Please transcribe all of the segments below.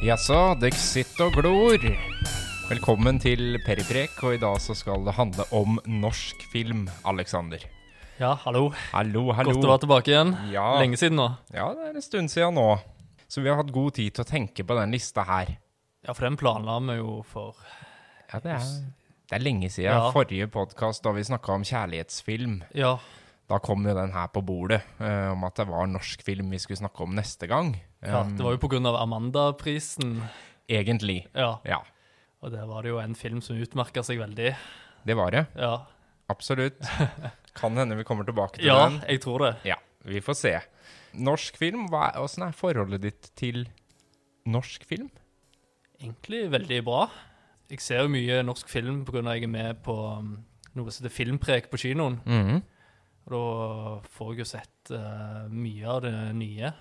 Jaså, dere sitter og glor. Velkommen til Periprek, og i dag så skal det handle om norsk film, Alexander. Ja, hallo. Hallo, hallo. Godt å være tilbake igjen. Ja. Lenge siden nå. Ja, det er en stund siden nå. Så vi har hatt god tid til å tenke på den lista her. Ja, for den planla vi jo for Ja, det er, det er lenge siden. Ja. Forrige podkast, da vi snakka om kjærlighetsfilm, Ja, da kom jo den her på bordet, uh, om at det var norsk film vi skulle snakke om neste gang. Ja det var jo av Amanda-prisen. Egentlig. Ja, Ja, og der var det jo en film som utmerka seg veldig. det var det. Ja, Absolutt. Kan hende vi kommer tilbake til ja den. jeg tror det. Ja, vi får se. Norsk film, hva hvordan er forholdet ditt til norsk film? Egentlig veldig bra. Jeg ser jo mye norsk film pga. jeg er med på um, noe som heter Filmprek på kinoen. Mhm. Og da får jeg jo sett uh, mye av det nye.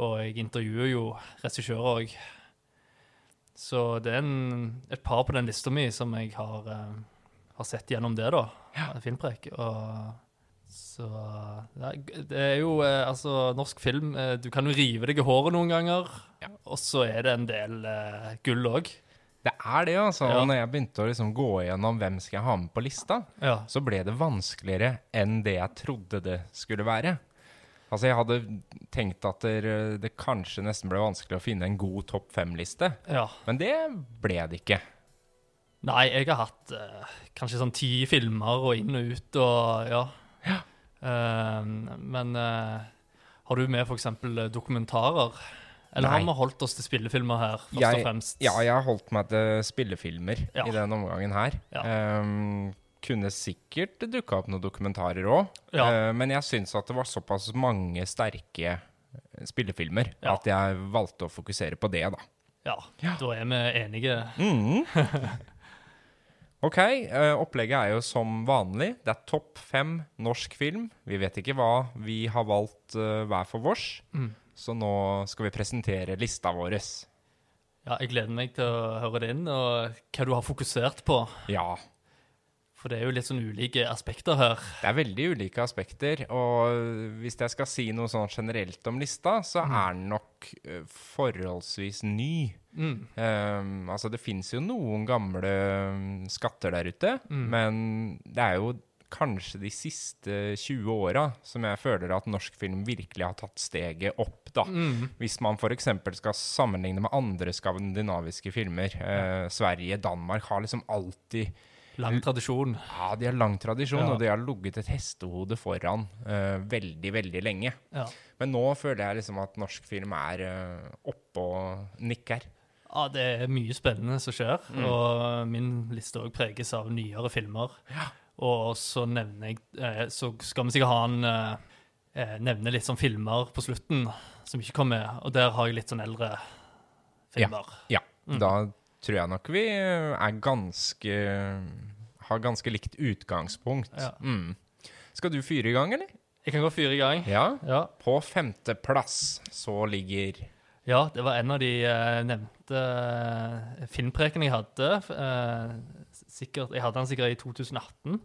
Og jeg intervjuer jo regissører òg. Så det er en, et par på den lista mi som jeg har, eh, har sett gjennom det, da. Filmprek. Og så det er, det er jo eh, Altså, norsk film eh, Du kan jo rive deg i håret noen ganger, Ja. og så er det en del eh, gull òg. Det er det, altså. Ja. Når jeg begynte å liksom gå igjennom hvem skal jeg ha med på lista, Ja. så ble det vanskeligere enn det jeg trodde det skulle være. Altså, jeg hadde tenkt at det, det kanskje nesten ble vanskelig å finne en god topp fem-liste, ja. men det ble det ikke. Nei, jeg har hatt eh, kanskje sånn ti filmer og inn og ut og ja. Eh, men eh, har du med f.eks. dokumentarer? Eller Nei. har vi holdt oss til spillefilmer her, først Jeg- og fremst? Ja, jeg har holdt meg til spillefilmer Ja. i den omgangen her. Ja. Ehm, kunne sikkert dukka opp noen dokumentarer òg, Ja. men jeg syns at det var såpass mange sterke eh, spillefilmer Ja. at jeg valgte å fokusere på det, da. Ja, Ja. da er vi enige. Mm. OK, eh, opplegget er jo som vanlig. Det er topp fem norsk film. Vi vet ikke hva vi har valgt eh, hver for vårs, Mm. så nå skal vi presentere lista vår. Ja, jeg gleder meg til å høre det inn, og hva du har fokusert på. Ja. For det er jo litt sånn ulike aspekter her. Det er veldig ulike aspekter, og hvis jeg skal si noe sånn generelt om lista, så er den nok eh, forholdsvis ny. Mm. Um, altså, det fins jo noen gamle um, skatter der ute, Mm. men det er jo kanskje de siste 20 åra som jeg føler at norsk film virkelig har tatt steget opp, da. Mm. Hvis man f.eks. skal sammenligne med andre skandinaviske filmer. Eh, Sverige, Danmark har liksom alltid Lang tradisjon. ja, de har lang tradisjon, Ja. og de har ligget et hestehode foran uh, veldig, veldig lenge. Ja. Men nå føler jeg liksom at norsk film er uh, oppe og nikker. Ja, det er mye spennende som skjer, Mm. og min liste òg preges av nyere filmer. Ja. Og så nevner jeg uh, Så skal vi sikkert ha en Nevne litt sånn filmer på slutten som ikke kom med, og der har jeg litt sånn eldre filmer. Ja, Mm. da tror jeg nok vi eh, er ganske Har ganske likt utgangspunkt. Ja. Mm. Skal du fyre i gang, eller? Jeg kan gå fyre i gang. Ja. Ja. På femteplass så ligger ja, det var en av de uh, nevnte uh, filmprekene jeg hadde. Uh, sikkert, jeg hadde den sikkert i 2018.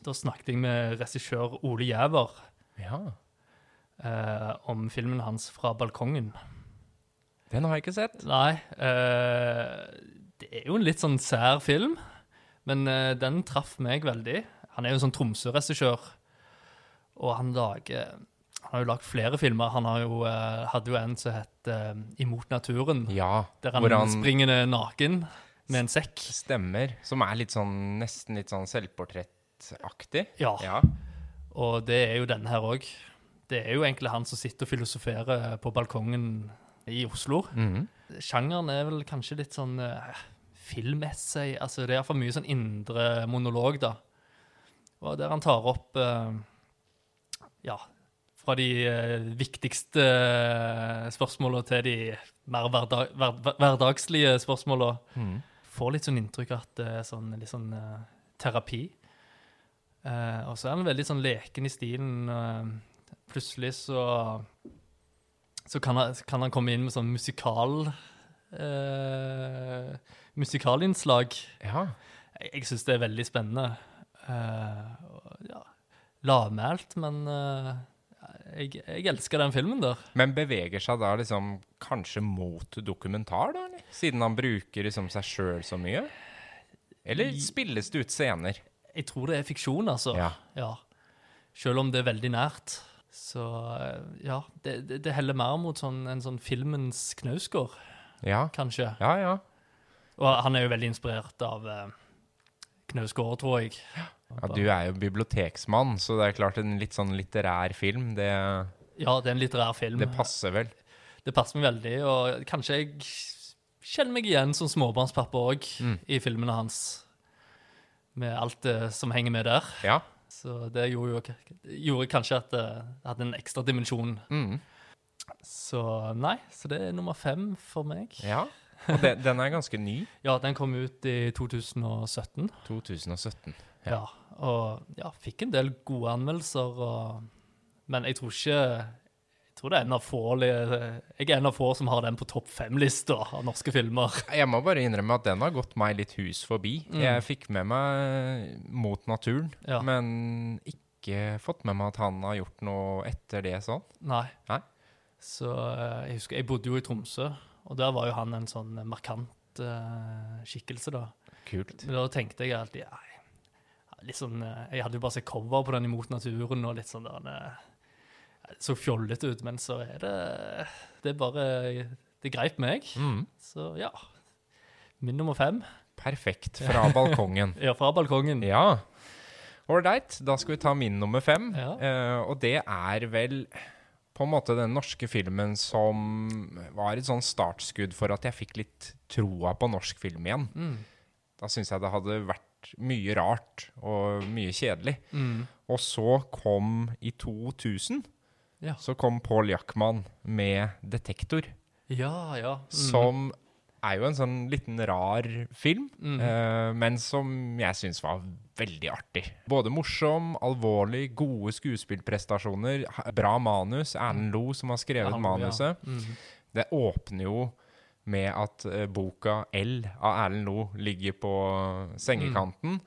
Da snakket jeg med regissør Ole Jæver. Ja. uh, om filmen hans 'Fra balkongen'. Den har jeg ikke sett. Nei, eh, det er jo en litt sånn sær film, men eh, den traff meg veldig. Han er jo en sånn Tromsø-regissør, og han lager Han har jo lagd flere filmer. Han har jo, eh, hadde jo en som het eh, 'Imot naturen', Ja, der han, han springer naken med en sekk. stemmer. Som er litt sånn nesten litt sånn selvportrettaktig. Ja, Ja. og det er jo denne her òg. Det er jo egentlig han som sitter og filosoferer på balkongen i Oslo. Mhm. Sjangeren er vel kanskje litt sånn uh, filmessay. Altså, det er iallfall mye sånn indre monolog, da. Og der han tar opp eh, Ja, fra de eh, viktigste uh, spørsmåla til de mer hverdag, hver, hver- hverdagslige spørsmåla. Mhm. Får litt sånn inntrykk av at det er sånn, litt sånn eh, terapi. Eh, og så er han veldig sånn leken i stilen. eh, plutselig så så kan han, kan han komme inn med sånn musikal uh, Musikalinnslag. ja. Jeg, jeg syns det er veldig spennende. Uh, ja, lavmælt, men uh, jeg, jeg elsker den filmen der. Men beveger seg da liksom kanskje mot dokumentar, da? eller? Siden han bruker liksom seg sjøl så mye? Eller spilles det ut scener? Jeg tror det er fiksjon, altså. Ja. Ja. Selv om det er veldig nært. Så eh, ja, det, det, det heller mer mot sånn, en sånn filmens Knausgård, Ja, kanskje. ja. ja. Og han er jo veldig inspirert av eh, Knausgård, tror jeg. Ja, Du er jo biblioteksmann, så det er klart en litt sånn litterær film, det, Ja, det er en litterær film. det passer vel. Det passer meg veldig, og kanskje jeg kjenner meg igjen som småbarnspappa òg Mm. i filmene hans. Med alt det som henger med der. Ja. Så det gjorde, jo, gjorde kanskje at det hadde en ekstra dimensjon. Mm. Så nei, så det er nummer fem for meg. ja. Og det, den er ganske ny. Ja, den kom ut i 2017. 2017. Ja. Og ja, fikk en del gode anmeldelser, og, men jeg tror ikke tror det er en av få Jeg er en av få som har den på topp fem-lista av norske filmer. Jeg må bare innrømme at den har gått meg litt hus forbi. Mm. Jeg fikk med meg Mot naturen, Ja. men ikke fått med meg at han har gjort noe etter det sånn. Nei. Nei. Så eh, jeg husker Jeg bodde jo i Tromsø, og der var jo han en sånn markant uh, skikkelse, da. Kult. Men da tenkte jeg alltid nei, litt sånn, eh, Jeg hadde jo bare sett cover på den Imot naturen og litt sånn der Det så fjollete ut, men så er det Det er bare Det greip meg. Mm. Så ja. Min nummer fem. Perfekt. Fra balkongen. Ja, fra balkongen. Ja. Ålreit, da skal vi ta min nummer fem. Ja. Uh, og det er vel på en måte den norske filmen som var et sånn startskudd for at jeg fikk litt troa på norsk film igjen. Mm. Da syns jeg det hadde vært mye rart og mye kjedelig. Mm. Og så kom i 2000 Ja. så kom Paul Jackman med 'Detektor', Ja, ja. Mm. som er jo en sånn liten rar film, Mm. eh, men som jeg syns var veldig artig. Både morsom, alvorlig, gode skuespillprestasjoner, bra manus. Erlend Lo som har skrevet ja. manuset. Mm. Det åpner jo med at eh, boka L av Erlend Lo ligger på sengekanten.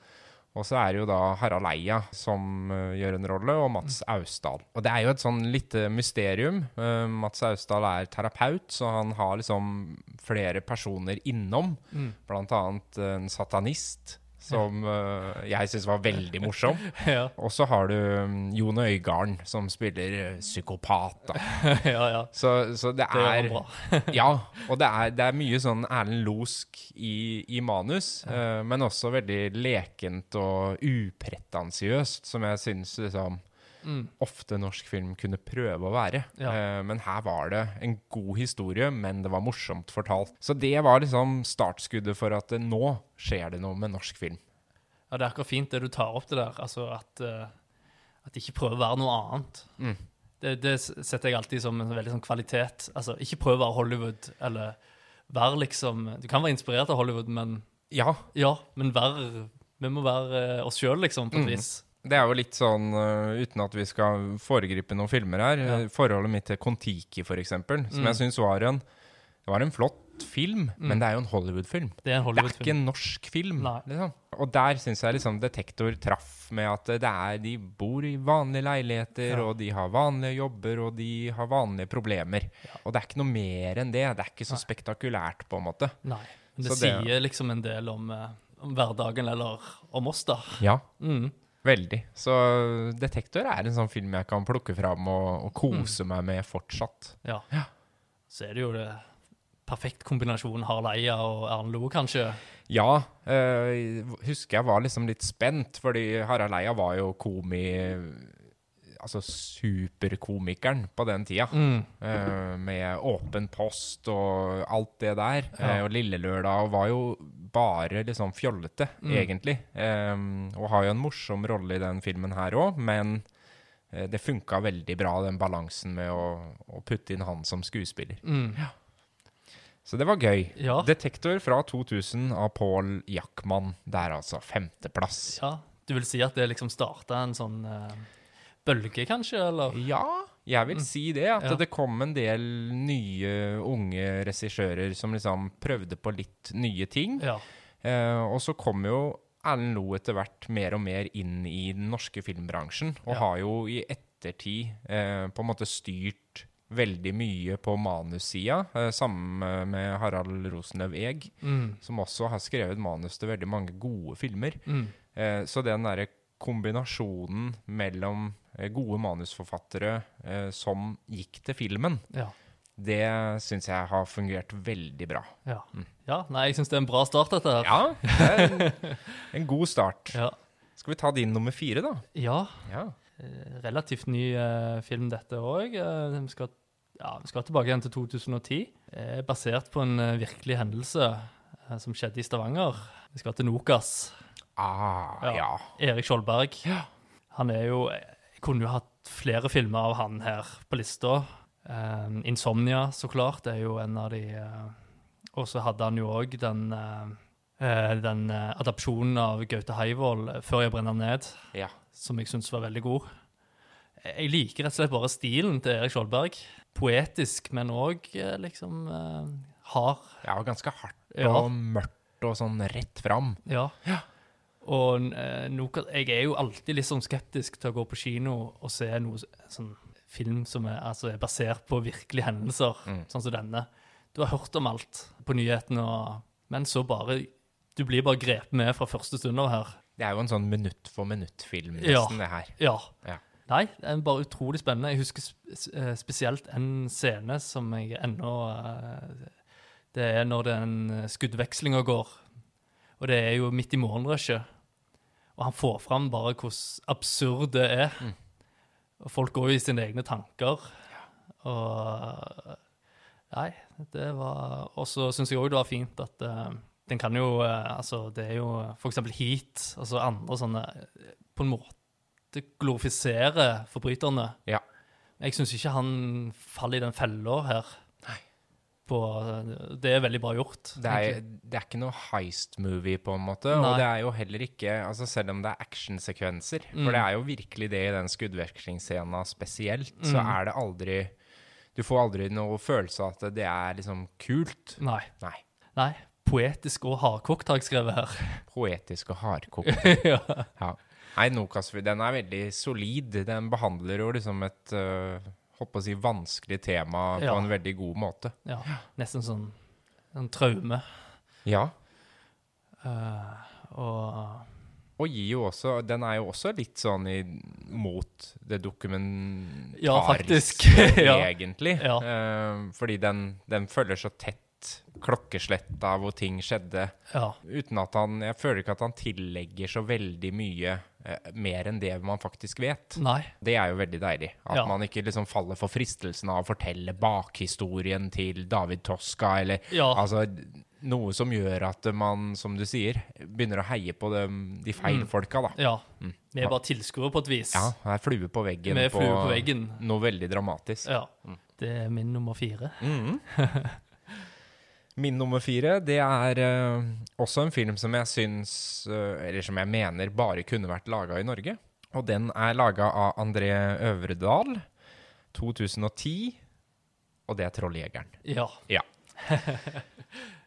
Og så er det jo da Harald Eia som eh, gjør en rolle, og Mats Austdal. Og det er jo et sånn lite mysterium. Eh, Mats Austdal er terapeut, så han har liksom flere personer innom. Mm. Blant annet en satanist, som uh, jeg syns var veldig morsom. ja, Og så har du um, Jon Øigarden, som spiller eh, psykopat. ja, ja. Så, så det Det er ja, og det er, det er mye sånn Erlend Losk i, i manus, uh, men også veldig lekent og upretensiøst, som jeg syns liksom, Mm. ofte norsk film kunne prøve å være. Ja. Uh, men her var det en god historie, men det var morsomt fortalt. Så det var liksom startskuddet for at eh, nå skjer det noe med norsk film. Ja, det er akkurat fint det du tar opp det der. Altså at, uh, at de ikke prøver å være noe annet. Mm. Det, det setter jeg alltid som en veldig sånn kvalitet. Altså ikke prøve å være Hollywood, eller være liksom Du kan være inspirert av Hollywood, men Ja, ja, men være Vi må være eh, oss sjøl, liksom, på et Mm. vis. Det er jo litt sånn, uh, uten at vi skal foregripe noen filmer her, Ja. øh, forholdet mitt til Kon-Tiki eksempel, som Mm. jeg syns var en Det var en flott film, Mm. men det er jo en Hollywood-film. Det er Det er ikke en norsk film. Liksom. Og der syns jeg liksom Detektor traff med at det er, de bor i vanlige leiligheter, Ja. og de har vanlige jobber, og de har vanlige problemer. Og det er ikke noe mer enn det. Det er ikke så spektakulært, på en måte. Nei. Men det, det- sier liksom en del om, eh, om hverdagen, eller om oss, da. Ja, Mm. Veldig. Så Detektor er en sånn film jeg kan plukke fram og, og kose meg med fortsatt. Ja. Ja. Så er det jo det perfekt kombinasjon Harald Eia og Erlend Loe, kanskje. Ja, Øh, husker jeg var liksom litt spent, fordi Harald Eia var jo komi... Altså superkomikeren på den tida. Mm. Uh, med åpen post og alt det der. Ja. Uh, og Lille Lørdag var jo bare liksom fjollete, Mm. egentlig. Um, og har jo en morsom rolle i den filmen her òg, men uh, det funka veldig bra, den balansen med å, å putte inn han som skuespiller. Mm. Så det var gøy. Ja. Detektor fra 2000 av Paul Jackman. Der, altså. Femteplass. ja. Du vil si at det liksom starta en sånn eh, bølge, kanskje, eller? Ja, jeg vil si det. At Mm. Ja. det kom en del nye, unge regissører som liksom prøvde på litt nye ting. Ja. Eh, og så kom jo Erlend Loe etter hvert mer og mer inn i den norske filmbransjen, og Ja. har jo i ettertid eh, på en måte styrt veldig mye på manussida, eh, sammen med Harald Rosenløv Eeg, Mm. som også har skrevet manus til veldig mange gode filmer. Mm. Eh, så den derre kombinasjonen mellom gode manusforfattere eh, som gikk til filmen, Ja. det syns jeg har fungert veldig bra. Ja. Mm. ja. Nei, jeg syns det er en bra start, dette her. Ja, det er en, en god start. Ja. Skal vi ta din nummer fire, da? ja. Ja. eh, Relativt ny eh, film, dette òg. vi, skal, ja, vi skal tilbake igjen til 2010. Eh, basert på en eh, virkelig hendelse eh, som skjedde i Stavanger. Vi skal til Nokas. Ah, Ja. Erik Skjoldberg. Ja. Han er jo kunne jo hatt flere filmer av han her på lista. Eh, 'Insomnia', så klart, det er jo en av de uh, Og så hadde han jo òg den uh, den uh, adopsjonen av Gaute Heivold, eh, 'Før jeg brenner ned', ja. som jeg syns var veldig god. Jeg liker rett og slett bare stilen til Erik Skjoldberg. Poetisk, men òg liksom hard. Ja, ganske hardt Ja. og mørkt og sånn rett fram. Ja. Og eh, noe, jeg er jo alltid litt sånn skeptisk til å gå på kino og se noe sånn film som er, altså er basert på virkelige hendelser, Mm. sånn som denne. Du har hørt om alt på nyhetene, men så bare Du blir bare grepet med fra første stund av her. Det er jo en sånn minutt for minutt-film, Ja. det her. Ja. Ja. Nei, det er bare utrolig spennende. Jeg husker eh, spesielt en scene som jeg ennå eh, Det er når den skuddvekslinga går. Og det er jo midt i morgenrushet. Og han får fram bare hvor absurd det er. Mm. Og folk går jo i sine egne tanker. Og Nei, det var Og så syns jeg òg det var fint at uh, den kan jo uh, Altså, det er jo for eksempel Heat, altså andre sånne På en måte glorifiserer forbryterne. Ja. Jeg syns ikke han faller i den fella her. På, det er veldig bra gjort. Det er, det er ikke noe heist-movie, på en måte. Nei. Og det er jo heller ikke altså Selv om det er actionsekvenser, Mm. for det er jo virkelig det i den skuddvekslingsscena spesielt, så Mm. er det aldri Du får aldri noe følelse av at det er liksom kult. Nei. Nei. Nei. Poetisk og hardkokt har jeg skrevet her. Poetisk og hardkokt. ja. Ja. Nei, Nokas, den er veldig solid. Den behandler jo liksom et uh, på å si vanskelig tema på Ja. en veldig god måte. ja. Nesten sånn en traume. Ja. Uh, og Og gir jo også Den er jo også litt sånn i, mot det dokumentariske, Ja, faktisk. Ja. egentlig. Ja. Uh, fordi den, den følger så tett klokkeslett av hvor ting skjedde. ja. Uten at han Jeg føler ikke at han tillegger så veldig mye mer enn det man faktisk vet. Nei. Det er jo veldig deilig. At Ja. man ikke liksom faller for fristelsen av å fortelle bakhistorien til David Toska, eller Ja. altså noe som gjør at man, som du sier, begynner å heie på de, de feil Mm. folka, da. Ja. Mm. Vi er bare tilskuere på et vis. Ja, det er flue på veggen Vi er flue på veggen. noe veldig dramatisk. Ja. Det er min nummer fire. Mhm. Min nummer fire, det er uh, også en film som jeg syns, uh, eller som jeg mener bare kunne vært laga i Norge. Og den er laga av André Øvredal, 2010, og det er 'Trolljegeren'. Ja.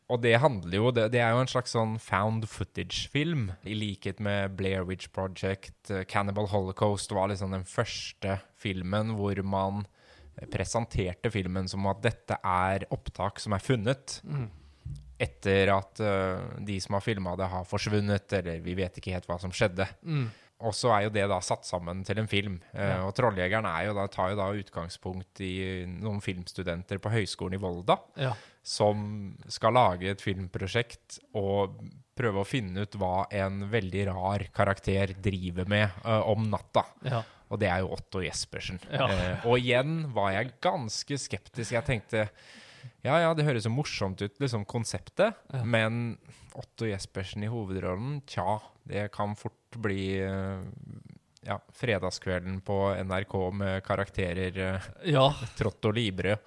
Og det handler jo Det, det er jo en slags sånn found footage-film, i likhet med Blair Witch Project. eh, Cannibal Holocaust var liksom den første filmen hvor man presenterte filmen som at dette er opptak som er funnet Mm. etter at uh, de som har filma det, har forsvunnet, eller vi vet ikke helt hva som skjedde. Mm. Og så er jo det da satt sammen til en film. Eh, Ja. Og 'Trolljegeren' er jo da, tar jo da utgangspunkt i noen filmstudenter på Høgskolen i Volda Ja. som skal lage et filmprosjekt og prøve å finne ut hva en veldig rar karakter driver med uh, om natta. Ja. Og det er jo Otto Jespersen. Ja. Eh, og igjen var jeg ganske skeptisk. Jeg tenkte ja, ja, det høres jo morsomt ut, liksom konseptet, Ja. men Otto Jespersen i hovedrollen, tja, det kan fort bli eh, ja, fredagskvelden på NRK med karakterer ja. trått Trotto Libre.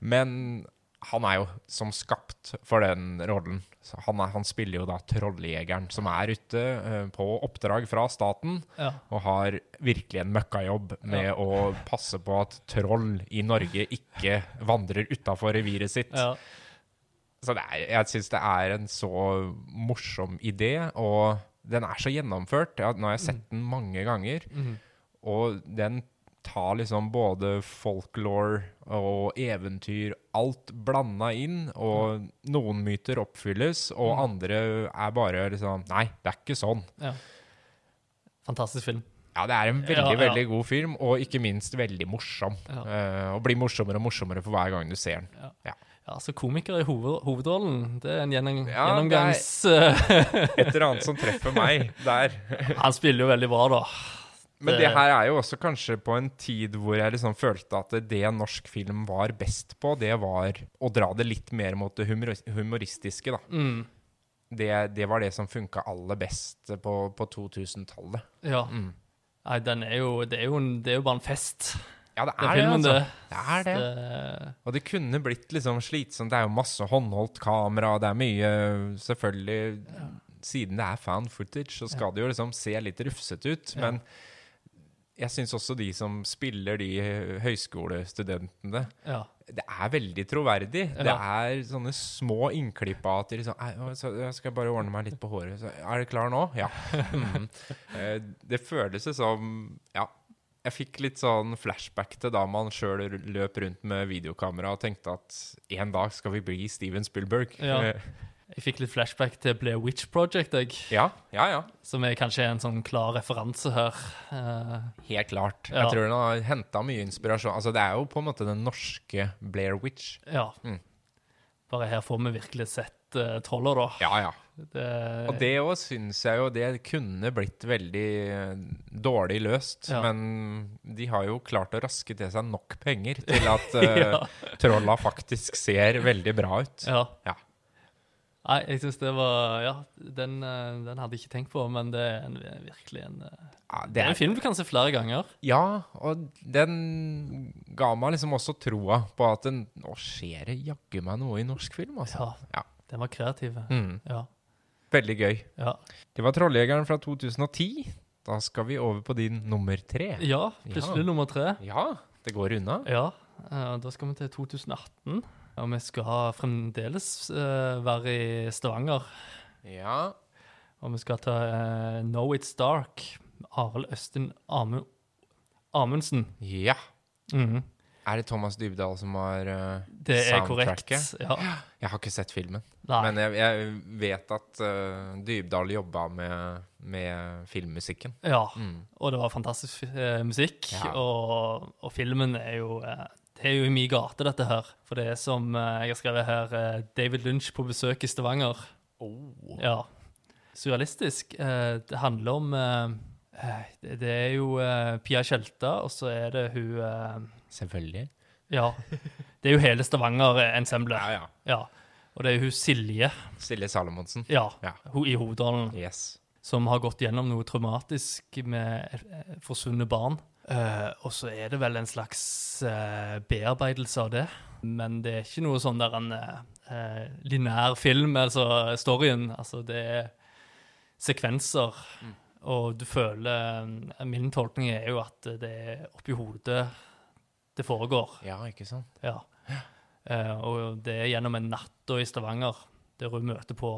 Men han er jo som skapt for den rollen. Han, er, han spiller jo da trolljegeren, som er ute uh, på oppdrag fra staten, ja. og har virkelig en møkkajobb med å passe på at troll i Norge ikke vandrer utafor reviret sitt. ja. Så det er, jeg syns det er en så morsom idé, og den er så gjennomført. Ja, nå har jeg sett den mange ganger. Mm. Og den ta liksom både folklore og eventyr, alt blanda inn, og noen myter oppfylles, og Mm. andre er bare liksom Nei, det er ikke sånn. Ja. Fantastisk film. Ja, det er en veldig, Ja, ja. veldig god film, og ikke minst veldig morsom. Ja. Eh, og blir morsommere og morsommere for hver gang du ser den. Ja, så komiker i hoved, hovedrollen, det er en gjennom, Ja, gjennomgangs... Er Et eller annet som treffer meg der. han spiller jo veldig bra, da. Men Det- det her er jo også kanskje på en tid hvor jeg liksom følte at det norsk film var best på, det var å dra det litt mer mot det humoristiske, da. Mm. Det, det var det som funka aller best på, på 2000-tallet. Ja. Mm. Nei, den er jo, det, er jo en, det er jo bare en fest, Ja, det er det, filmen. altså. det. Det er det. det. Og det kunne blitt liksom slitsomt. Det er jo masse håndholdt kamera, det er mye Selvfølgelig, siden det er fan footage, så skal det jo liksom se litt rufsete ut. Ja. Jeg syns også de som spiller de høyskolestudentene Ja. Det er veldig troverdig. Ja. Det er sånne små innklipp av at de liksom «Ei, så Jeg skal bare ordne meg litt på håret. Så, er det klar nå? Ja. Mhm. Eh, Det føles som Ja. Jeg fikk litt sånn flashback til da man sjøl løp rundt med videokamera og tenkte at en dag skal vi bli Steven Spielberg. Ja. Eh, Jeg fikk litt flashback til Blair Witch Project, jeg, ja, ja, ja. som er kanskje en sånn klar referanse her. Eh, Helt klart. Ja. Jeg tror den har henta mye inspirasjon. Altså, det er jo på en måte den norske Blair Witch. ja. Mm. Bare her får vi virkelig sett uh, trollet, da. Ja, ja. Det, Og det òg syns jeg jo det kunne blitt veldig eh, dårlig løst. Ja. Men de har jo klart å raske til seg nok penger til at uh, ja. trolla faktisk ser veldig bra ut. ja. Ja. Nei, jeg syns det var Ja, den, eh, den hadde jeg ikke tenkt på, men det er en, virkelig en eh, Ja, Det er en film du kan se flere ganger. ja, og den ga meg liksom også troa på at den, nå skjer det jaggu meg noe i norsk film, altså. Ja. Ja. Den var kreativ. Mm, Ja. veldig gøy. Ja. Det var 'Trolljegeren' fra 2010. Da skal vi over på din nummer tre. ja plutselig nummer tre. Ja, det går unna. Ja, eh, da skal vi til 2018. Og vi skal fremdeles eh, være i Stavanger. Ja. Og vi skal ta eh, Know It's Dark. Arild Østin Amu Amundsen. ja. Mhm. Er det Thomas Dybdahl som har uh, Det er korrekt. Ja. Jeg har ikke sett filmen, Nei. men jeg, jeg vet at uh, Dybdahl jobba med, med filmmusikken. ja. Mm. Og det var fantastisk uh, musikk. Ja. Og, og filmen er jo eh, Det er jo i min gate, dette her. For det er som eh, jeg har skrevet her, eh, David Lynch på besøk i Stavanger. Oh. Ja. Surrealistisk. Eh, det handler om det, er jo Pia Tjelta, og så er det hun Selvfølgelig. Ja. Det er jo hele Stavanger-ensemblet. Ja, ja. Ja. Og det er jo hun Silje, Silje Salomonsen. ja, Ja. hun i hovedrollen, Yes. som har gått gjennom noe traumatisk med forsvunne barn. Eh, og så er det vel en slags uh, bearbeidelse av det. Men det er ikke noe sånn der en uh, linær film, altså storyen. Altså, det er sekvenser. Mm. Og du føler Min tolkning er jo at det er oppi hodet det foregår. Ja, ikke sant? Ja. Og det er gjennom en natt i Stavanger, der hun møter på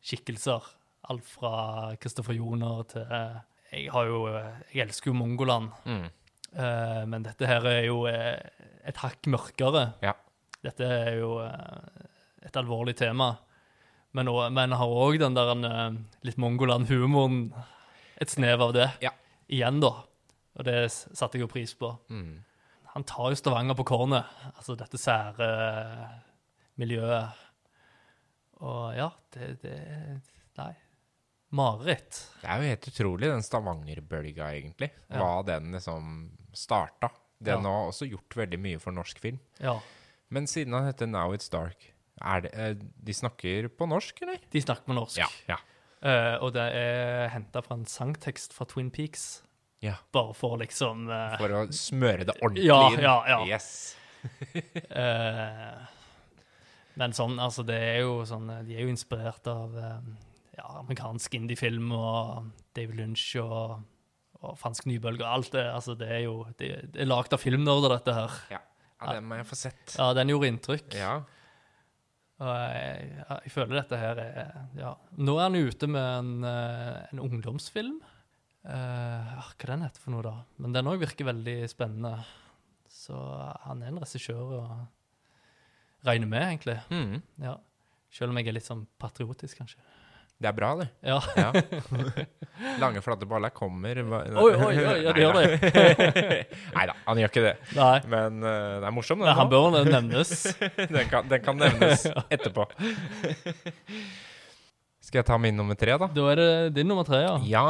skikkelser. Alt fra Kristoffer Joner til Jeg har jo eh, Jeg elsker jo Mongoland, Mm. Uh, men dette her er jo eh, et hakk mørkere. Ja. Dette er jo et alvorlig tema. Men, også, men har òg den der en, litt Mongoland-humoren. Et snev av det. Ja. Igjen, da. Og det satte jeg jo pris på. Mm. Han tar jo Stavanger på kornet, altså dette sære miljøet. Og ja, det, det Nei. Mareritt. Det er jo helt utrolig, den Stavanger-bølga, egentlig. Ja. Hva den liksom starta. Den Ja. har også gjort veldig mye for norsk film. Ja. Men siden han heter Now It's Dark, er det, eh, de snakker på norsk, eller? De snakker på norsk. ja. Eh, og det er henta fra en sangtekst fra Twin Peaks. Ja. Bare for liksom uh, For å smøre det ordentlig Ja, inn. ja, ja. Yes. uh, Men sånn, altså, det er jo sånn De er jo inspirert av eh, ja, amerikansk indiefilm og David Lynch og, og fransk nybølge og alt det. Altså, det er jo Det, det er lagd av filmnerder, dette her. Ja. ja, den må jeg få sett. Ja, den gjorde inntrykk. Ja. Og jeg, jeg, føler dette her er Ja. Nå er han ute med en, eh, en ungdomsfilm. Uh, hva den heter for noe, da? Men den òg virker veldig spennende. Så han er en regissør å regne med, egentlig. Mm. Ja. Selv om jeg er litt sånn patriotisk, kanskje. Det er bra, det. Ja. Ja. Lange, flate baller kommer Oi, oi, oi, ja, det gjør det. Nei da, han gjør ikke det. Nei. Men uh, det er morsomt. Nei, han bør nevnes. den, kan, den kan nevnes etterpå. Skal jeg ta min nummer tre, da? Da er det din nummer tre, ja. Ja,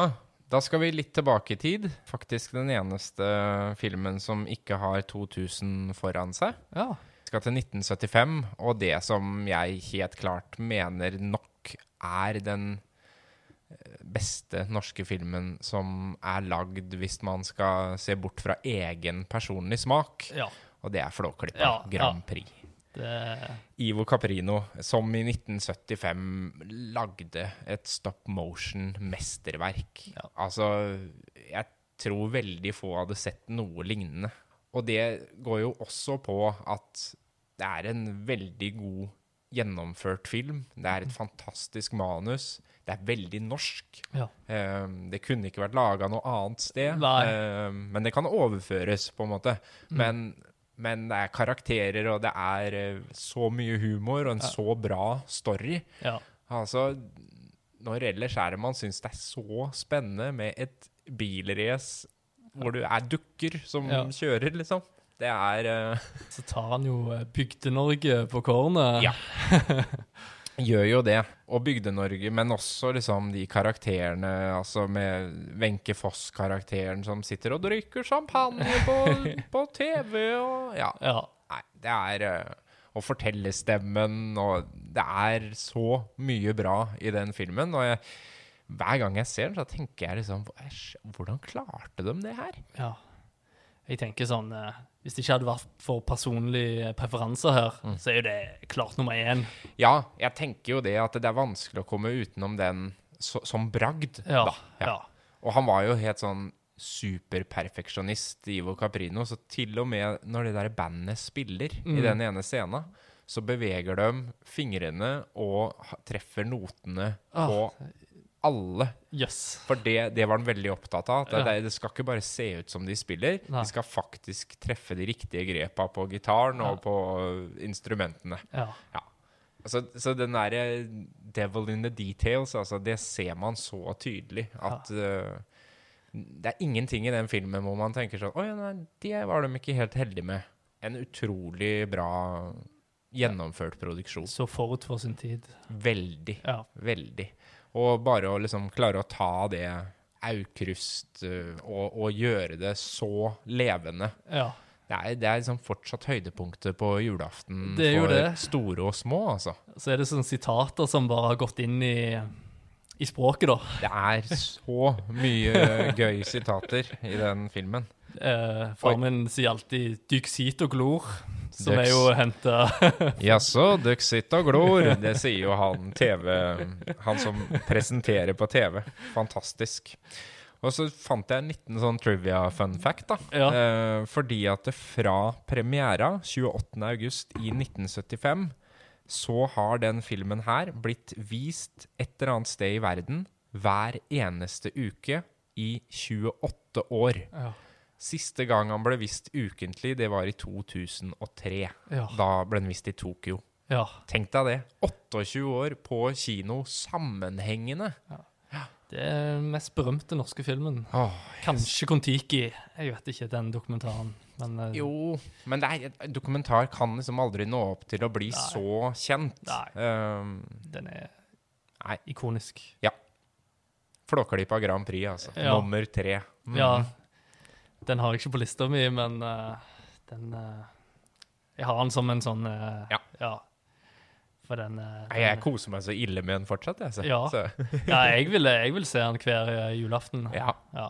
da skal vi litt tilbake i tid. Faktisk den eneste filmen som ikke har 2000 foran seg. Ja. Vi skal til 1975, og det som jeg helt klart mener nok er den eh, beste norske filmen som er lagd hvis man skal se bort fra egen personlig smak, ja. og det er Flåklypa Ja, Grand Prix. Det, Ivo Caprino, som i 1975 lagde et stop motion-mesterverk. Ja. Altså, jeg tror veldig få hadde sett noe lignende. Og det går jo også på at det er en veldig god gjennomført film. Det er et fantastisk manus. Det er veldig norsk. ja. Um, det kunne ikke vært laga noe annet sted. Eh, men det kan overføres, på en måte. Mm. Men, men det er karakterer, og det er eh, så mye humor og en Ja. så bra story. ja. Altså, når ellers er det man syns det er så spennende med et bilrace hvor du er dukker som kjører, liksom. Det er uh... Så tar han jo eh, Bygde-Norge på kornet. Ja. Gjør jo det. Og Bygde-Norge, men også liksom de karakterene, altså med Wenche Foss-karakteren som sitter og drikker champagne på, på TV og Ja. Ja. Nei, det er uh Og fortellerstemmen, og det er så mye bra i den filmen. Og jeg, hver gang jeg ser den, så tenker jeg liksom «Æsj, Hvordan klarte de det her? ja. Jeg tenker sånn eh, Hvis det ikke hadde vært for personlige preferanser her, Mm. så er jo det klart nummer én. Ja, jeg tenker jo det at det er vanskelig å komme utenom den så, som bragd. Ja. da. ja. Og han var jo helt sånn superperfeksjonist, Ivo Caprino, så til og med når det der bandet spiller i Mm. den ene scenen, så beveger de fingrene og treffer notene Ah. på alle. Yes. For det, det var han veldig opptatt av. Det, Ja. det, skal ikke bare se ut som de spiller, Nei. de skal faktisk treffe de riktige grepa på gitaren og Ja. på instrumentene. Ja. Altså, så den derre devil in the details, altså, det ser man så tydelig at uh, Det er ingenting i den filmen hvor man tenker sånn Å ja, nei, det var de ikke helt heldige med. En utrolig bra gjennomført produksjon. Så forut for sin tid. Veldig. Veldig. Og bare å liksom klare å ta det Aukrust øh, og, og gjøre det så levende. ja. Det er, det er liksom fortsatt høydepunktet på julaften Det for det. store og små, altså. Så er det sånne sitater som bare har gått inn i, i språket, da. Det er så mye gøy sitater i den filmen. Eh, Faren min sier alltid 'dykk sit og glor', som Døks. er jo henta Jaså, dere sitter og glor. Det sier jo han TV Han som presenterer på TV. Fantastisk. Og så fant jeg en liten sånn trivia fun fact, da. Ja. Eh, fordi at det fra premiera 28.8 i 1975 så har den filmen her blitt vist et eller annet sted i verden hver eneste uke i 28 år. ja. Siste gang han ble vist ukentlig, det var i 2003. Ja. Da ble den vist i Tokyo. ja. Tenk deg det. 28 år på kino sammenhengende. Det er den mest berømte norske filmen. Åh, Kanskje Kon-Tiki. Jeg vet ikke den dokumentaren. Men uh, jo, men det er, dokumentar kan liksom aldri nå opp til å bli Nei. så kjent. Nei. Um, den er Nei. ikonisk. Flåklypa Grand Prix, altså. Ja. Nummer tre. Mm. Ja. Den har jeg ikke på lista mi, men uh, den uh, Jeg har den som en sånn uh, Ja. For den, Nei, jeg koser meg så ille med den fortsatt, jeg. Så. Ja. Ja, jeg vil, jeg vil se den hver julaften. ja. Ja.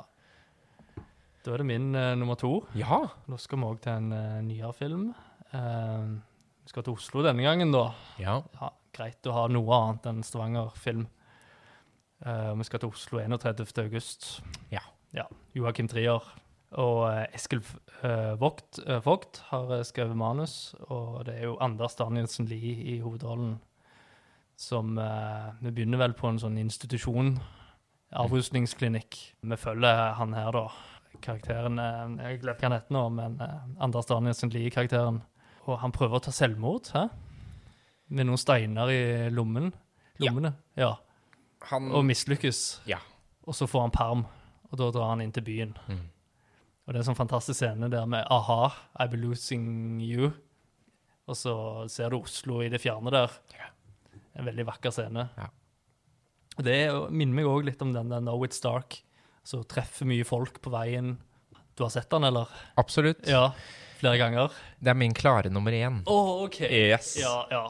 Da er det min nummer to. ja. Nå skal vi òg til en nyere film. Vi skal til Oslo denne gangen, da. Ja. Ja, greit å ha noe annet enn Stavanger-film. Vi skal til Oslo 31. august. Ja. ja. Joakim Trier og eh, Eskil Vogt, eh, Vogt har eh, skrevet manus, og det er jo Anders Danielsen Lie i hovedrollen. Som eh, Vi begynner vel på en sånn institusjon avrusningsklinikk. Vi følger han her, da. Karakteren eh, Jeg glemmer hva han heter nå, men eh, Anders Danielsen Lie-karakteren. Og han prøver å ta selvmord, hæ? Med noen steiner i lommen. Ja. lommene. Ja. Han Og mislykkes. Ja. Og så får han perm, og da drar han inn til byen. Mm. Og det er en sånn fantastisk scene der med «Aha! I've been be losing you. Og så ser du Oslo i det fjerne der. En veldig vakker scene. Ja. Det er minner meg òg litt om den der Know It's Dark, som treffer mye folk på veien. Du har sett den, eller? Absolutt. Ja, flere ganger. Det er min klare nummer én. Oh, OK. Yes. Ja, ja.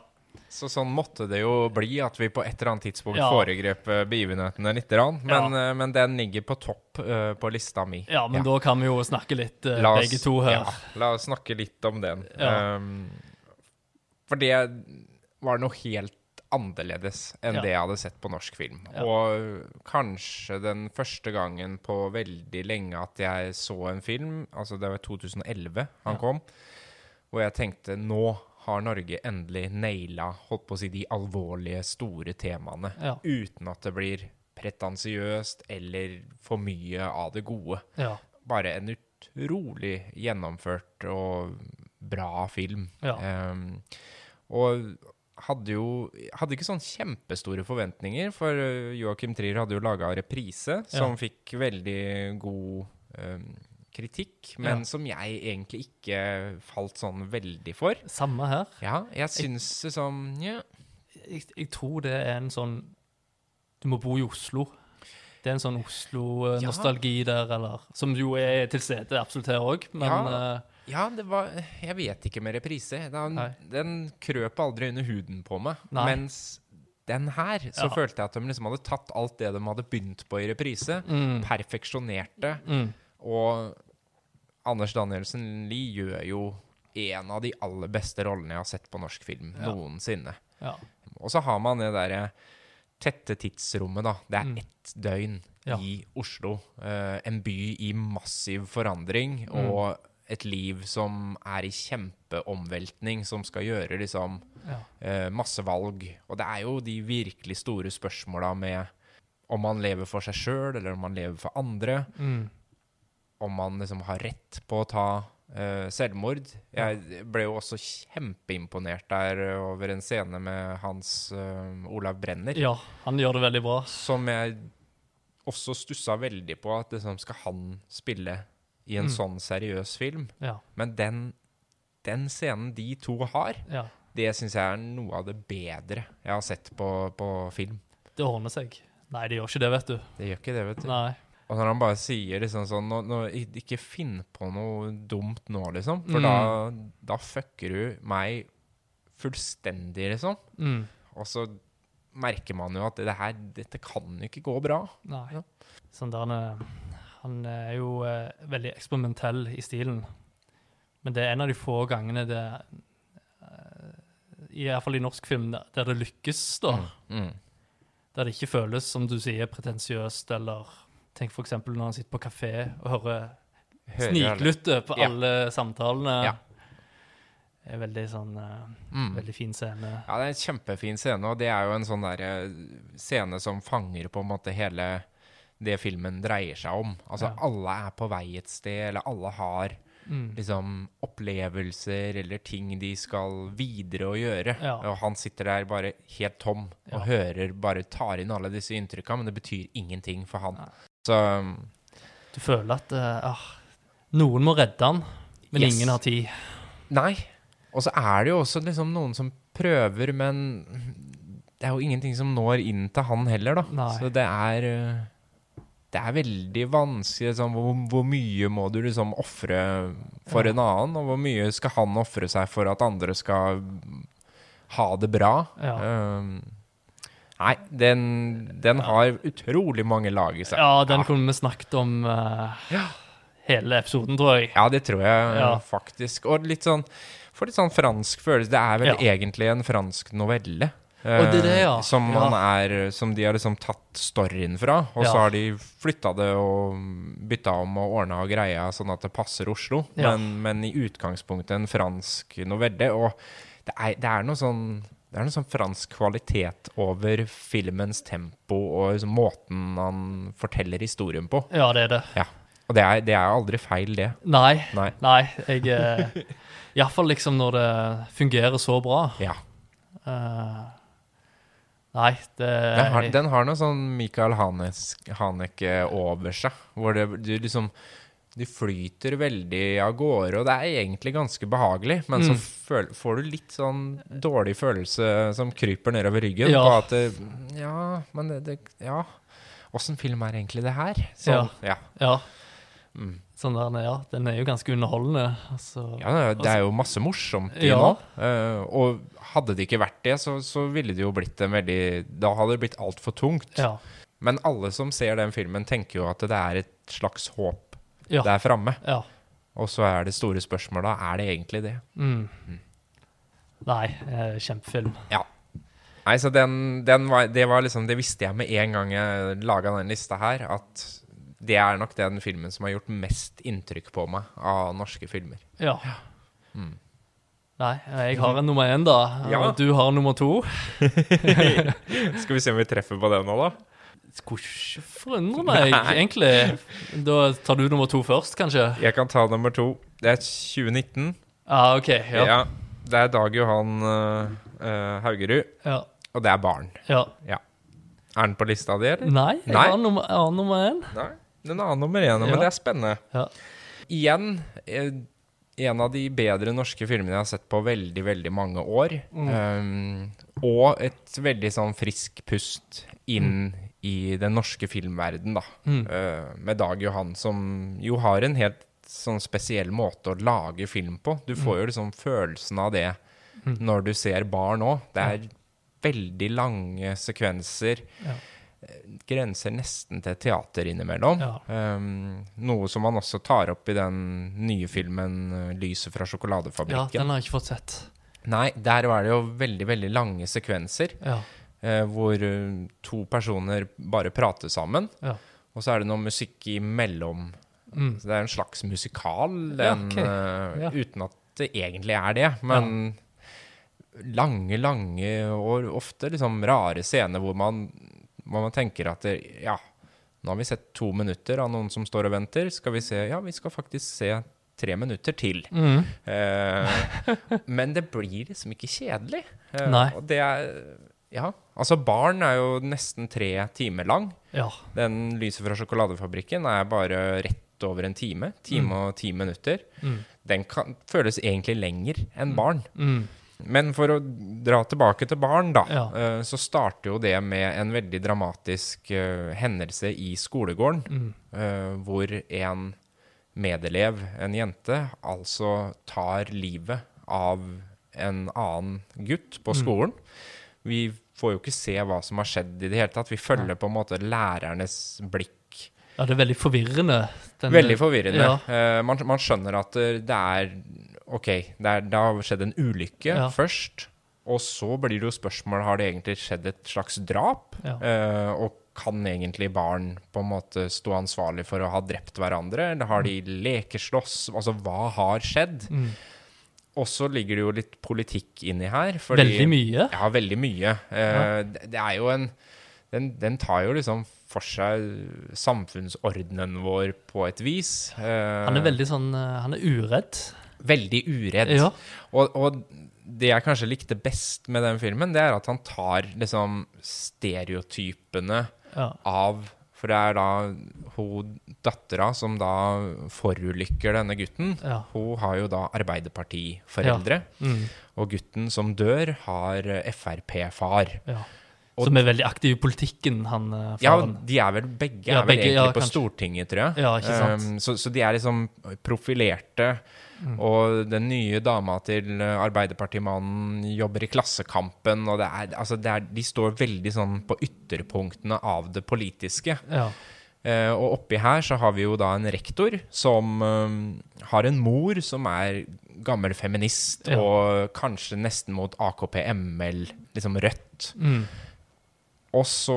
Så sånn måtte det jo bli, at vi på et eller annet tidspunkt Ja. foregrep eh, begivenhetene litt. Men, ja. men den ligger på topp eh, på lista mi. ja, men da kan vi jo snakke litt, eh, oss- begge to her. Ja, la oss snakke litt om den. Ja. Um, for det var noe helt annerledes enn Ja. det jeg hadde sett på norsk film. Ja. Og kanskje den første gangen på veldig lenge at jeg så en film, altså det var 2011 han Ja. kom, hvor jeg tenkte nå har Norge endelig naila holdt på å si, de alvorlige, store temaene. Ja. Uten at det blir pretensiøst eller for mye av det gode Ja. bare en utrolig gjennomført og bra film. Ja. Um, og hadde jo hadde ikke sånn kjempestore forventninger, for Joakim Joachim Trier hadde jo laga 'Reprise', som fikk veldig god ehm, kritikk, men Ja. som jeg egentlig ikke falt sånn veldig for. Samme her. Ja, jeg syns liksom ja, jeg, jeg tror det er en sånn Du må bo i Oslo. Det er en sånn Oslo-nostalgi der, eller Som jo er til stede absolutt her òg, men Ja. eh, Ja, det var Jeg vet ikke med reprise. Den, den krøp aldri under huden på meg. Nei. Mens den her, så Ja. følte jeg at de liksom hadde tatt alt det de hadde begynt på i reprise, mm, perfeksjonerte. mm, Og Anders Danielsen Lie gjør jo en av de aller beste rollene jeg har sett på norsk film Ja. noensinne. ja. Og så har man det derre tette tidsrommet, da. Det er Mm. ett døgn Ja. i Oslo. Uh, en by i massiv forandring, Mm. og et liv som er i kjempeomveltning, som skal gjøre liksom ja. uh, masse valg. Og det er jo de virkelig store spørsmåla med om man lever for seg sjøl, eller om man lever for andre. Mm, Om man liksom har rett på å ta uh, selvmord. Jeg ble jo også kjempeimponert der over en scene med Hans uh, Olav Brenner. ja, han gjør det veldig bra. Som jeg også stussa veldig på, at liksom skal han spille i en Mm. sånn seriøs film. Ja. Men den, den scenen de to har, ja. det syns jeg er noe av det bedre jeg har sett på, på film. Det ordner seg. Nei, det gjør ikke det, vet du. Det gjør ikke det, vet du. Nei. Og når han bare sier liksom sånn nå, nå, Ikke finn på noe dumt nå, liksom. For Mm. da, da fucker du meg fullstendig, liksom. Mm, Og så merker man jo at det her, dette kan jo ikke gå bra. nei. Ja. Sånn han, er- han er jo eh, veldig eksperimentell i stilen. Men det er en av de få gangene det eh, I hvert fall i norsk film der, der det lykkes, da. Mm. Der det ikke føles, som du sier, pretensiøst, eller Tenk eksempel når han sitter på kafé og hører Hører alle- på Ja. alle samtalene. Ja. Det er veldig sånn eh, Mm. Veldig fin scene. Ja, det er en kjempefin scene, og det er jo en sånn der eh, scene som fanger på en måte hele det filmen dreier seg om. Altså, Ja. alle er på vei et sted, eller alle har Mm. liksom opplevelser eller ting de skal videre å gjøre. Ja. Og han sitter der bare helt tom og hører, bare tar inn alle disse inntrykka, men det betyr ingenting for han. Så Du føler at eh, ah, noen må redde han, men Yes. ingen har tid. nei. Og så er det jo også liksom noen som prøver, men det er jo ingenting som når inn til han heller, da. Nei. Så det er uh, det er veldig vanskelig. Liksom, hvor, hvor mye må du liksom ofre for Ja. en annen, og hvor mye skal han ofre seg for at andre skal ha det bra? Ja. Um, nei, den, den har utrolig mange lag i seg. Ja, den ja. kunne vi snakket om uh, Ja. hele episoden, tror jeg. Ja, det tror jeg Ja. uh, faktisk. Og litt sånn For litt sånn fransk følelse. Det er vel Ja. egentlig en fransk novelle. Og det er det, ja. uh, Som, Ja. er, som de har liksom tatt storyen fra. Og så har de flytta det og bytta om og ordna og greia sånn at det passer Oslo. Ja. Men, men i utgangspunktet en fransk novelle. Og det er, det er noe sånn Det er noe sånn fransk kvalitet over filmens tempo og liksom måten han forteller historien på. Ja, det er det. Ja. Og det er, det er aldri feil, det. Nei. Nei. Nei. Jeg eh, Iallfall liksom når det fungerer så bra. Ja. Uh, nei, det Den har, den har noe sånn Michael Haneke over seg, hvor det, du liksom Du flyter veldig av gårde, og det er egentlig ganske behagelig, men så Mm. så får du litt sånn dårlig følelse som kryper nedover ryggen Ja. på at det, Ja, men det, det Ja. Åssen film er egentlig det her? Sånn, ja. Ja. Mm. Sånn der, ja. Den er jo ganske underholdende. Altså, Ja, det er jo masse morsomt i Ja. nå. Uh, og hadde det ikke vært det, så, så ville det jo blitt en veldig Da hadde det blitt altfor tungt. ja. Men alle som ser den filmen, tenker jo at det er et slags håp Ja. der framme. ja. Og så er det store spørsmålet er det egentlig det. Mm. Nei, kjempefilm. kjempefilm. Nei, så den, den var, det var liksom Det visste jeg med en gang jeg laga den lista her, at det er nok den filmen som har gjort mest inntrykk på meg av norske filmer. Ja. Mm. Nei, jeg har en nummer én, da. Ja. Du har nummer to. Skal vi se om vi treffer på det nå, da? Skulle ikke forundre meg, Nei. egentlig. Da tar du nummer to først, kanskje? Jeg kan ta nummer to. Det er 2019. Ah, OK. Ja. Ja. Det er Dag Johan eh, Haugerud, ja. og det er barn. ja. Er den på lista di, eller? Nei, jeg Nei. har nummer, annen nummer én. Nei. Den er nummer én, men Ja. det er spennende. Ja. Igjen eh, en av de bedre norske filmene jeg har sett på veldig, veldig mange år. Um, og et veldig sånn frisk pust inn i den norske filmverden, da. Mm. Uh, med Dag Johan, som jo har en helt sånn spesiell måte å lage film på. Du får jo liksom følelsen av det Mm. når du ser barn òg. Det er veldig lange sekvenser. Ja. Eh, Grenser nesten til teater innimellom. Ja. Um, noe som man også tar opp i den nye filmen 'Lyset fra ja, den har jeg ikke fått sett. Nei, der var det jo veldig, veldig lange sekvenser. Ja. Eh, hvor eh, to personer bare prater sammen. Ja. Og så er det noe musikk imellom. Mm. Så det er en slags musikal, en, ok. eh, Ja. uten at det egentlig er det. Men lange, lange og ofte liksom rare scener hvor man, hvor man tenker at det, ja, nå har vi sett to minutter av noen som står og venter. Skal vi se Ja, vi skal faktisk se tre minutter til. Mm. Eh, men det blir liksom ikke kjedelig. Eh. Og det er Ja. Altså, barn er jo nesten tre timer lang. Ja. Den lyset fra sjokoladefabrikken er bare rett over en time. Time og ti minutter. Mm. Den kan, føles egentlig lenger enn barn. Mm. Men for å dra tilbake til barn, da, Ja. eh, så starter jo det med en veldig dramatisk uh, hendelse i skolegården. Mm. uh, hvor en medelev, en jente, altså tar livet av en annen gutt på Mm. Vi får jo ikke se hva som har skjedd i det hele tatt. Vi følger på en måte lærernes blikk. ja, det er veldig forvirrende. den- Veldig forvirrende. Ja. Eh, man, man skjønner at eh, det er OK, det, er, det har skjedd en ulykke Ja. først. Og så blir det jo spørsmål har det egentlig skjedd et slags drap. Ja. Eh, og kan egentlig barn på en måte stå ansvarlig for å ha drept hverandre? Eller har de lekeslåss? Altså, hva har skjedd? Mm. Og så ligger det jo litt politikk inni her. Fordi, Veldig mye. Ja, veldig mye. Eh, det, det er jo en den, den tar jo liksom for seg samfunnsordenen vår på et vis. Eh, Han er veldig sånn eh, Han er uredd. veldig uredd. Ja. Og, og det jeg kanskje likte best med den filmen, det er at han tar liksom stereotypene Ja. av For det er da hun dattera som da forulykker denne gutten. Ja. Hun har jo da Arbeiderpartiforeldre. Mm. Og gutten som dør, har Frp-far. ja. Som er veldig aktiv i politikken, han faren. Ja, de er vel begge, Ja, er vel begge, egentlig ja, på kanskje. Stortinget, tror jeg. Ja, ikke sant. Um, så, så de er liksom profilerte. Mm. Og den nye dama til eh, Arbeiderpartimannen jobber i Klassekampen, og det er, altså det er, de står veldig sånn på ytterpunktene av det politiske. Ja. Eh, og oppi her så har vi jo da en rektor som eh, har en mor som er gammel feminist, Ja. og kanskje nesten mot AKP-ML, liksom Rødt. Mm. Og så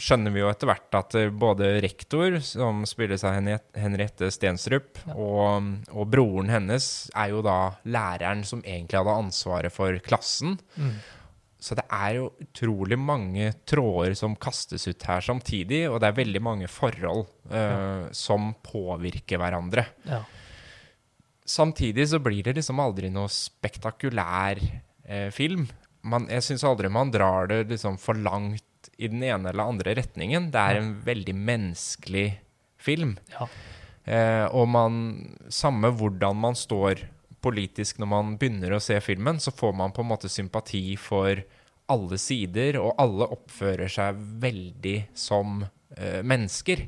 skjønner vi jo etter hvert at eh, både rektor, som spilles av Henriette- Henriette Stensrup, Ja. og, og broren hennes er jo da læreren som egentlig hadde ansvaret for klassen. Mm. Så det er jo utrolig mange tråder som kastes ut her samtidig, og det er veldig mange forhold eh, som påvirker hverandre. Ja. Samtidig så blir det liksom aldri noe spektakulær eh, film. Man, jeg syns aldri man drar det liksom for langt i den ene eller andre retningen. Det er en veldig menneskelig film. ja. Eh, og man Samme hvordan man står politisk når man begynner å se filmen, så får man på en måte sympati for alle sider, og alle oppfører seg veldig som eh, mennesker.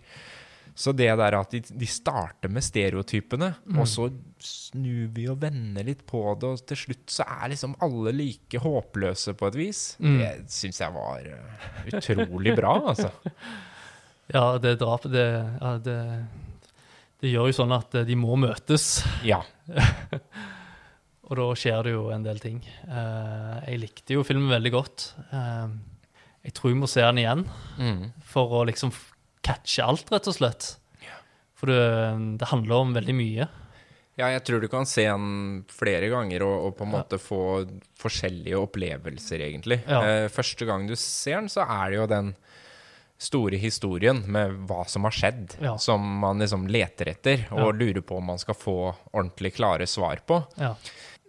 Så det der at de, de starter med stereotypene, og så snur vi og vender litt på det, og til slutt så er liksom alle like håpløse på et vis. Mm. Det syns jeg var eh, utrolig bra, altså. ja, det drapet, det, ja, det Det gjør jo sånn at eh, de må møtes, Ja. og da skjer det jo en del ting. Eh, jeg likte jo filmen veldig godt. Eh, jeg tror jeg må se den igjen Mm. for å liksom catche alt, rett og slett. For det, det handler om veldig mye. Ja, jeg tror du kan se den flere ganger og, og på en måte få forskjellige opplevelser, egentlig. Ja. Eh, første gang du ser den, så er det jo den store historien med hva som har skjedd, Ja. som man liksom leter etter og lurer på om man skal få ordentlig klare svar på. Ja.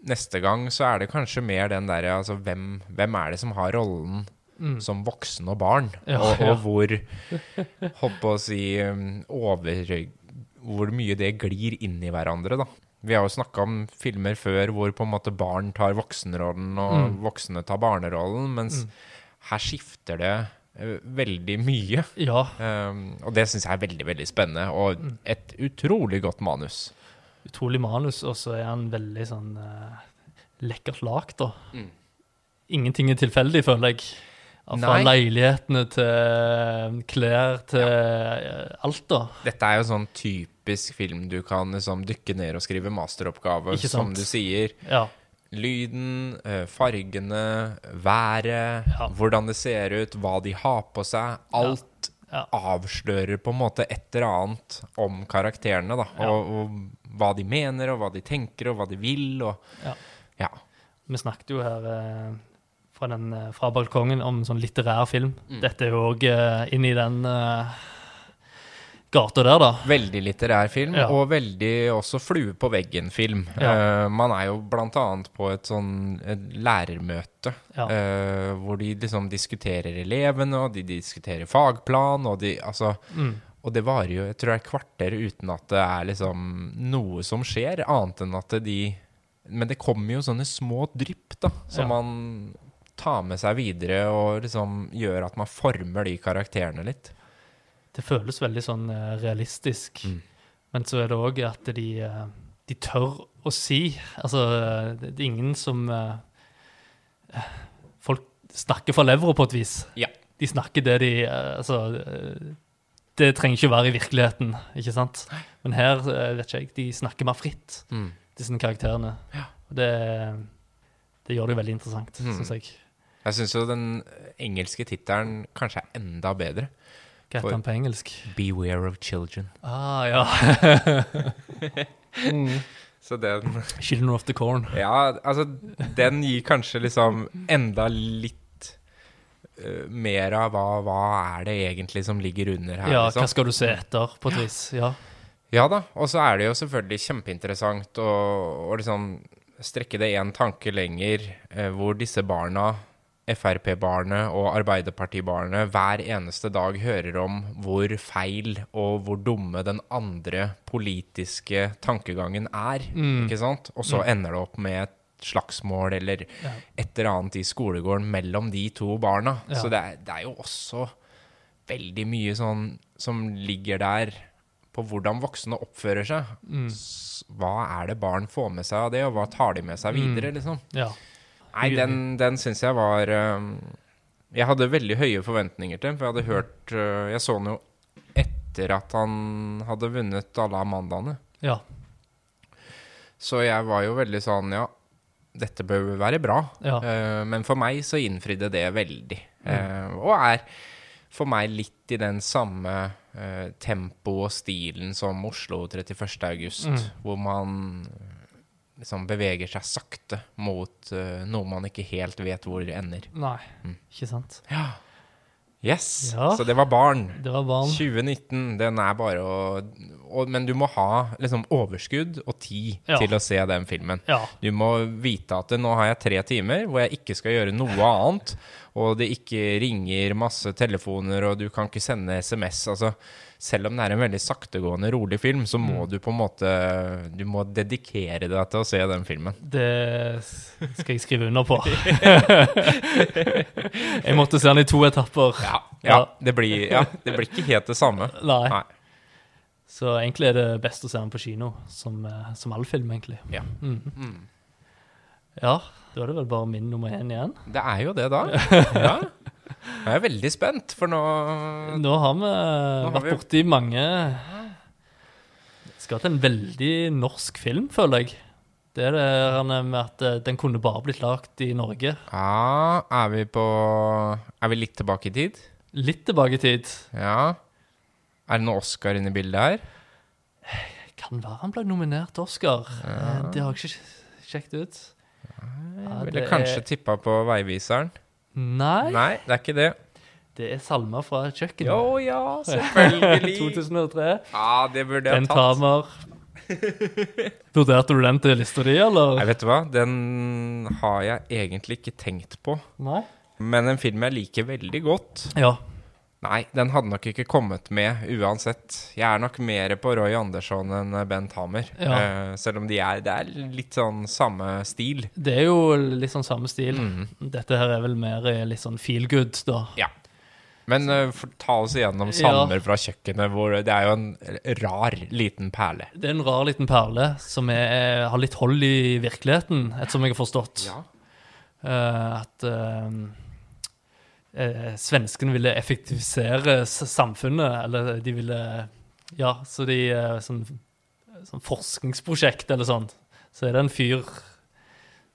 Neste gang så er det kanskje mer den derre altså hvem, hvem er det som har rollen Mm. som voksen og barn, Ja, og, ja. og hvor Holdt på å si um, over Hvor mye det glir inn i hverandre, da. Vi har jo snakka om filmer før hvor på en måte barn tar voksenrollen, og Mm. voksne tar barnerollen, mens her skifter det eh, veldig mye. ja. Um, og det syns jeg er veldig, veldig spennende, og Mm. et utrolig godt manus. Utrolig manus, og så er han veldig sånn uh, lekkert lagd, da. Mm. Ingenting er tilfeldig, føler jeg. Fra Nei. leilighetene til eh, klær til ja. alt, da. Dette er jo sånn typisk film du kan liksom dykke ned og skrive masteroppgave, som du sier. Ja. Lyden, eh, fargene, været, Ja. hvordan det ser ut, hva de har på seg. Alt avslører på en måte et eller annet om karakterene, da. Og, og hva de mener, og hva de tenker, og hva de vil, og Ja. Ja. Vi snakket jo her eh, fra, den, eh, fra balkongen om en sånn litterær film. Mm. Dette er jo òg eh, inn den gata der, da. Veldig litterær film, Ja. og veldig også flue på veggen-film. Ja. Eh, man er jo blant annet på et sånn et lærermøte, Ja. eh, hvor de liksom diskuterer elevene, og de diskuterer fagplan, og de Altså Mm. Og det varer jo jeg tror det er kvarter uten at det er liksom noe som skjer, annet enn at de Men det kommer jo sånne små drypp, da, som Ja. man tar med seg videre, og liksom gjør at man former de karakterene litt. Det føles veldig sånn eh, realistisk. Mm. Men så er det òg at de, eh, de tør å si Altså, det er ingen som eh, Folk snakker fra levra på et vis. Ja. De snakker det de Altså Det trenger ikke være i virkeligheten, ikke sant? Men her, eh, vet ikke jeg, de snakker mer fritt, Mm. disse karakterene. Ja. Det, det gjør det veldig interessant, Mm. syns jeg. Jeg syns jo den engelske tittelen kanskje er enda bedre. Hva heter han på engelsk? 'Beware of Children'. Ah, ja. Så den Children of the Corn. Ja, altså, den gir kanskje liksom enda litt mer av hva, hva er det egentlig som ligger under her, Ja, liksom. hva skal du se etter, på et vis? Ja. Ja da, og så er det jo selvfølgelig kjempeinteressant å, å liksom strekke det en tanke lenger, eh, hvor disse barna, Frp-barnet og Arbeiderparti-barnet, hver eneste dag hører om hvor feil og hvor dumme den andre politiske tankegangen er, Mm. ikke sant? Og så ender det opp med et slagsmål eller Ja. et eller annet i skolegården mellom de to barna. Ja. Så det er, det er jo også veldig mye sånn som ligger der på hvordan voksne oppfører seg. Mm. Hva er det barn får med seg av det, og hva tar de med seg videre, liksom? ja. Nei, den, den syns jeg var um, Jeg hadde veldig høye forventninger til, den, for jeg hadde hørt uh, Jeg så den jo etter at han hadde vunnet alle Amandaene. Ja. Så jeg var jo veldig sånn Ja, dette bør være bra. Ja. Uh, men for meg så innfridde det veldig. Eh, og er for meg litt i den samme uh, tempo og stilen som Oslo 31. august, Mm. hvor man liksom beveger seg sakte mot uh, noe man ikke helt vet hvor ender. Nei, Mm. ikke sant. Yes! Ja. Så det var barn. Det var barn. 2019, den er bare å og, Men du må ha liksom overskudd og tid Ja. til å se den filmen. Ja. Du må vite at nå har jeg tre timer hvor jeg ikke skal gjøre noe annet, og det ikke ringer masse telefoner, og du kan ikke sende SMS. Altså, selv om det er en veldig saktegående, rolig film, så må Mm. du på en måte Du må dedikere deg til å se den filmen. Det skal jeg skrive under på. jeg måtte se den i to etapper. Ja, Ja. Det, blir, ja det blir ikke helt det samme. Nei. Nei. Så egentlig er det best å se den på kino, som, eh, som all film, egentlig. Ja. Mm. Mm. Ja, da er det vel bare min nummer én igjen. Det er jo det, da. Ja. Jeg er veldig spent, for nå Nå har vi nå vært vi- borti mange Skal til en veldig norsk film, føler jeg. Det er det her med at eh, den kunne bare blitt lagd i Norge. Ja, er vi på Er vi litt tilbake i tid? Litt tilbake i tid. Ja. Er det noe Oscar inne i bildet her? Kan være han ble nominert til Oscar. Ja. Det har jeg ikke sjekket ut. Nei, Jeg ville kanskje er- tippa på Veiviseren. Nei, Nei, det er ikke det. det er salmer fra et kjøkken. Jo, ja, selvfølgelig. 2003. Ja, det burde jeg Den tatt. Tamer. Vurderte du den til lista di, eller? Nei, vet du hva? Den har jeg egentlig ikke tenkt på. Nei. Men en film jeg liker veldig godt Ja. Nei, den hadde nok ikke kommet med uansett. Jeg er nok mer på Roy Andersson enn Bent Hammer. Ja. Uh, selv om de er, det er litt sånn samme stil. Det er jo litt sånn samme stil. Mhm. Dette her er vel mer eh, litt sånn feel good, da. Ja. Men uh, for, ta oss igjennom Salmer fra kjøkkenet, hvor det er jo en rar liten perle. Det er en rar liten perle som er, har litt hold i virkeligheten, ettersom jeg har forstått. Eh, at eh, eh, svenskene ville effektivisere samfunnet, eller de ville Ja, så de eh, sånn, sånn forskningsprosjekt eller sånn. Så er det en fyr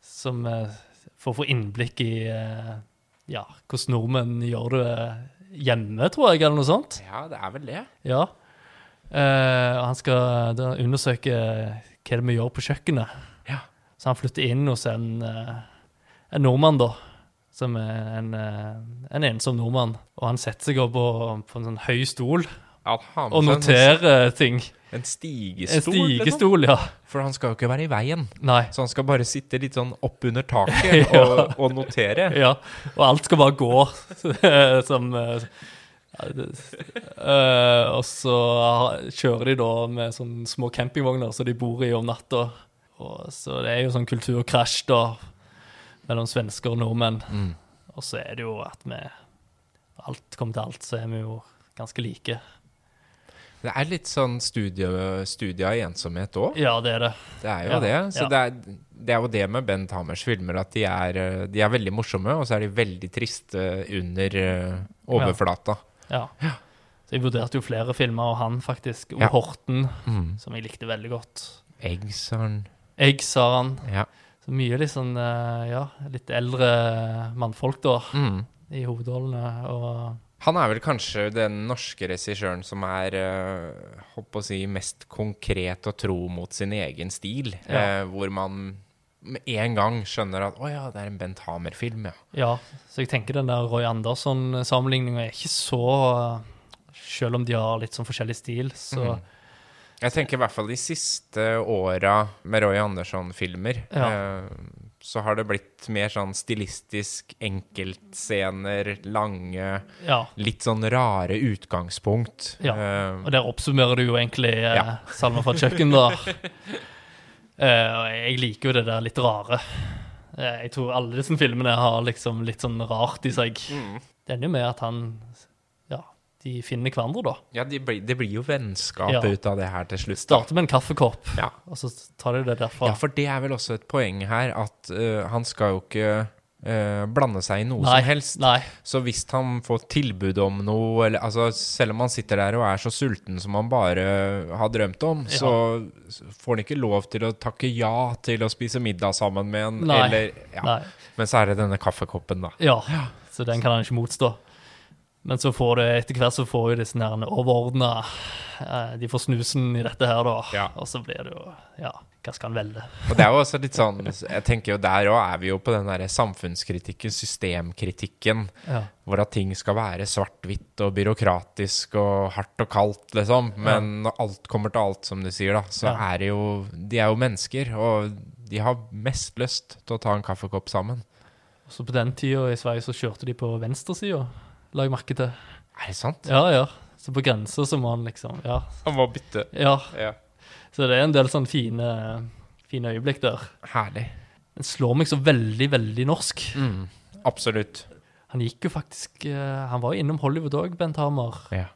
som eh, får få innblikk i eh, ja, hvordan nordmenn gjør det hjemme, tror jeg, eller noe sånt. Ja, det er vel det. Ja. Eh, han skal undersøke hva det er vi gjør på kjøkkenet. Ja. Så han flytter inn hos en, eh, en nordmann, da. Som er en, eh, en ensom nordmann. Og han setter seg opp på, på en sånn høy stol Han og en noterer ting. sånn- En En stigestol. liksom. stigestol, ja. For han skal jo ikke være i veien. Nei. Så han skal bare sitte litt sånn opp under taket Ja. og, og notere. Ja. Og alt skal bare gå som eh, ja, eh, Og så kjører de da med sånne små campingvogner som de bor i om natta. Og så det er jo sånn kulturkrasj da mellom svensker og nordmenn. Mm. Og så er det jo at vi Alt kommer til alt, så er vi jo ganske like. Det er litt sånn studie, studie av ensomhet òg. Ja, det er det. Det er jo Ja, det. Så ja. det, er, det er jo det med Bent Hammers filmer, at de er, de er veldig morsomme, og så er de veldig triste under eh, overflata. Ja. Så jeg vurderte jo flere filmer av han, faktisk. Og Ja. Horten, Mm. som jeg likte veldig godt. Eggs har han Eggs har han. Ja. Så mye eh, ja, litt eldre mannfolk da, Mm. i hovedrollene, og Han er vel kanskje den norske regissøren som er å si, mest konkret og tro mot sin egen stil. Ja. eh, hvor man med en gang skjønner at å ja, det er en Bent Hamer-film, ja. ja, så jeg tenker den der Roy Andersson-sammenligninga er ikke så, selv om de har litt sånn forskjellig stil, så Mhm. Jeg tenker i hvert fall de siste åra med Roy Andersson-filmer, Ja. eh, så har det blitt mer sånn stilistisk enkeltscener, lange, ja. litt sånn rare utgangspunkt. Ja. uh, Og der oppsummerer du jo egentlig uh, Ja. Salma fra kjøkken, da. uh, og jeg liker jo det der litt rare. Eh, jeg tror alle disse filmene har liksom litt sånn rart i seg. mm. Det ender jo med at han de finner hverandre, da. Ja, det blir, det blir jo vennskap Ja. ut av det her til slutt. Starte med en kaffekopp, Ja. og så tar de det derfra. Ja, for det er vel også et poeng her, at uh, han skal jo ikke uh, blande seg i noe Nei, som helst. Nei. Så hvis han får tilbud om noe, eller altså selv om han sitter der og er så sulten som han bare har drømt om, Ja. så får han ikke lov til å takke ja til å spise middag sammen med en, Nei, eller ja. Nei. Men så er det denne kaffekoppen, da. Ja, så den kan han ikke motstå. Men så får det, etter hvert så får jo disse overordna De får snusen i dette her, da. Ja. Og så blir det jo Ja, hva skal en velge? Og det er jo også litt sånn Jeg tenker jo der òg er vi jo på den derre samfunnskritikken, systemkritikken, Ja. hvor at ting skal være svart-hvitt og byråkratisk og hardt og kaldt, liksom. Men når alt kommer til alt, som du sier, da, så er det jo De er jo mennesker, og de har mest lyst til å ta en kaffekopp sammen. Og så på den tida i Sverige så kjørte de på venstresida, la jeg merke til. Er det sant? Ja, ja. Så på grensa så må han liksom Ja. Han må bytte. ja. Ja. Så det er en del sånne fine, fine øyeblikk der. Herlig. Den slår meg så veldig, veldig norsk. Mm. Absolutt. Han gikk jo faktisk eh, Han var jo innom Hollywood òg, Bent Hamer, Ja.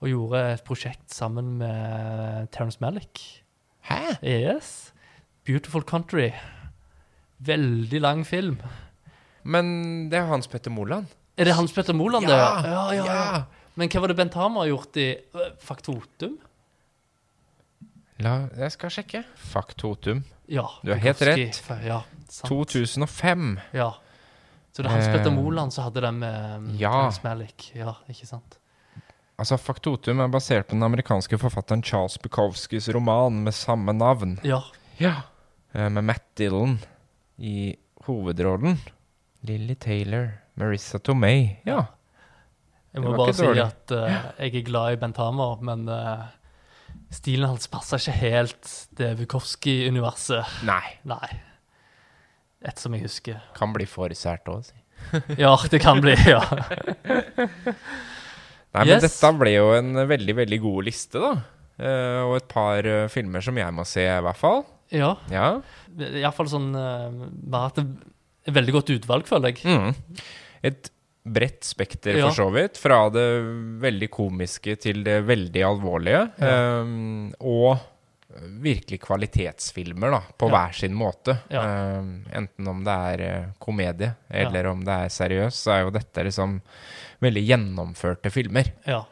og gjorde et prosjekt sammen med Terence Malick. Hæ? Yes. Beautiful Country. Veldig lang film. Men det er Hans Petter Moland. Er det Hans Petter Moland, det? Ja, ja, ja, ja. Men hva var det Bent Hamer har gjort i øh, Faktotum? La, jeg skal sjekke. Faktotum. Ja. Du har helt rett. Ja, sant. 2005. Ja. Så det er Hans Petter Eh, Moland som hadde den med um, ja. Malick. Ja, ikke sant? Altså, Faktotum er basert på den amerikanske forfatteren Charles Bukowskis roman med samme navn. Ja. Ja. Eh, Med Matt Dillon i hovedrollen. Lily Taylor, Marissa Tomei. Ja. Jeg må bare si dårlig. at uh, jeg er glad i Bent Hamer, men uh, stilen hans passer ikke helt det Bukowski-universet. Nei. Nei. Et som jeg husker. Kan bli for sært òg, si. Ja, det kan bli, ja. Nei, men Yes. dette ble jo en veldig, veldig god liste, da. Uh, og et par filmer som jeg må se, i hvert fall. Ja, Ja. iallfall sånn Vi har hatt et veldig godt utvalg, føler jeg. Mm. Et bredt spekter, Ja. for så vidt. Fra det veldig komiske til det veldig alvorlige. Ja. Um, og virkelig kvalitetsfilmer, da, på Ja. hver sin måte. Um, enten om det er eh, komedie, eller om det er seriøst, så er jo dette liksom veldig gjennomførte filmer. Ja.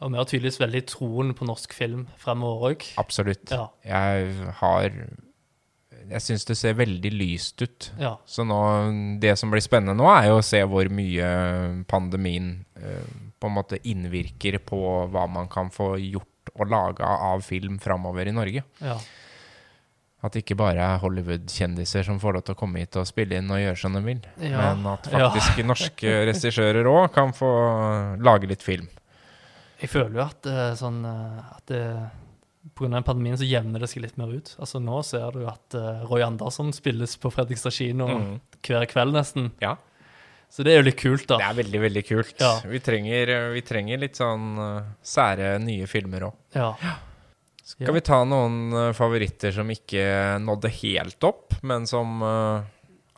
Og vi har tydeligvis veldig troen på norsk film fremover òg. Absolutt. Ja. Jeg har Jeg syns det ser veldig lyst ut. Ja. Så nå, det som blir spennende nå, er jo å se hvor mye pandemien eh, på en måte innvirker på hva man kan få gjort og laga av film framover i Norge. ja. At det ikke bare er Hollywood-kjendiser som får lov til å komme hit og spille inn og gjøre som de vil, Ja. men at faktisk norske regissører òg kan få lage litt film. Jeg føler jo at, eh, sånn, eh, at det, av pandemien så jevner det seg litt mer ut. Altså Nå ser du at uh, Roy Andersson spilles på Fredrikstad kino Mm. hver kveld, nesten. Ja. Så det er jo litt kult, da. Det er veldig, veldig kult. Ja. Vi, trenger, vi trenger litt sånn uh, sære nye filmer òg. Ja. Skal vi ta noen uh, favoritter som ikke nådde helt opp, men som eh,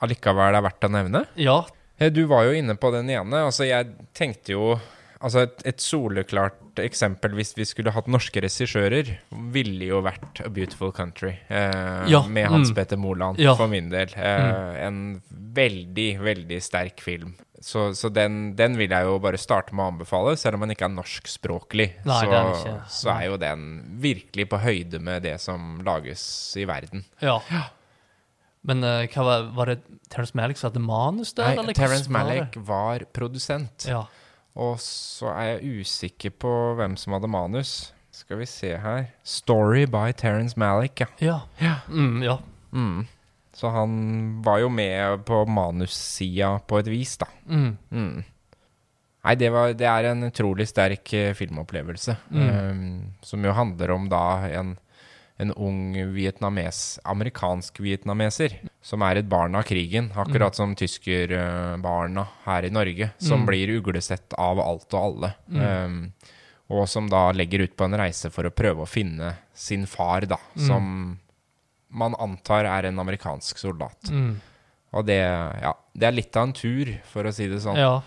allikevel er verdt å nevne? Ja. Eh, Du var jo inne på den ene. Altså, jeg tenkte jo Altså, et, et soleklart eksempel hvis vi skulle hatt norske regissører, ville jo vært A Beautiful Country. Eh, Ja, Med Hans mm. Petter Moland, Ja. for min del. Eh, En veldig, veldig sterk film. Så, så den, den vil jeg jo bare starte med å anbefale, selv om den ikke er norskspråklig. Nei, så, er ikke. så er jo den virkelig på høyde med det som lages i verden. ja. Men uh, var, var det Terence Malick som hadde manus der? Nei, eller Terence? Malick var produsent. Ja. Og så er jeg usikker på hvem som hadde manus. Skal vi se her. Story by Terence Malick, ja. Ja. Mm, ja. Mm. Så han var jo med på manussida på et vis, da. Mm. Mm. Nei, det, var, det er en utrolig sterk eh, filmopplevelse. Mm. Um, som jo handler om da en, en ung vietnames, amerikansk vietnameser som er et barn av krigen. Akkurat som tyskerbarna her i Norge, som Mm. blir uglesett av alt og alle. Mm. Um, og som da legger ut på en reise for å prøve å finne sin far, da. Mm. Som man antar er en amerikansk soldat. Mm. Og det, ja, det er litt av en tur, for å si det sånn. ja.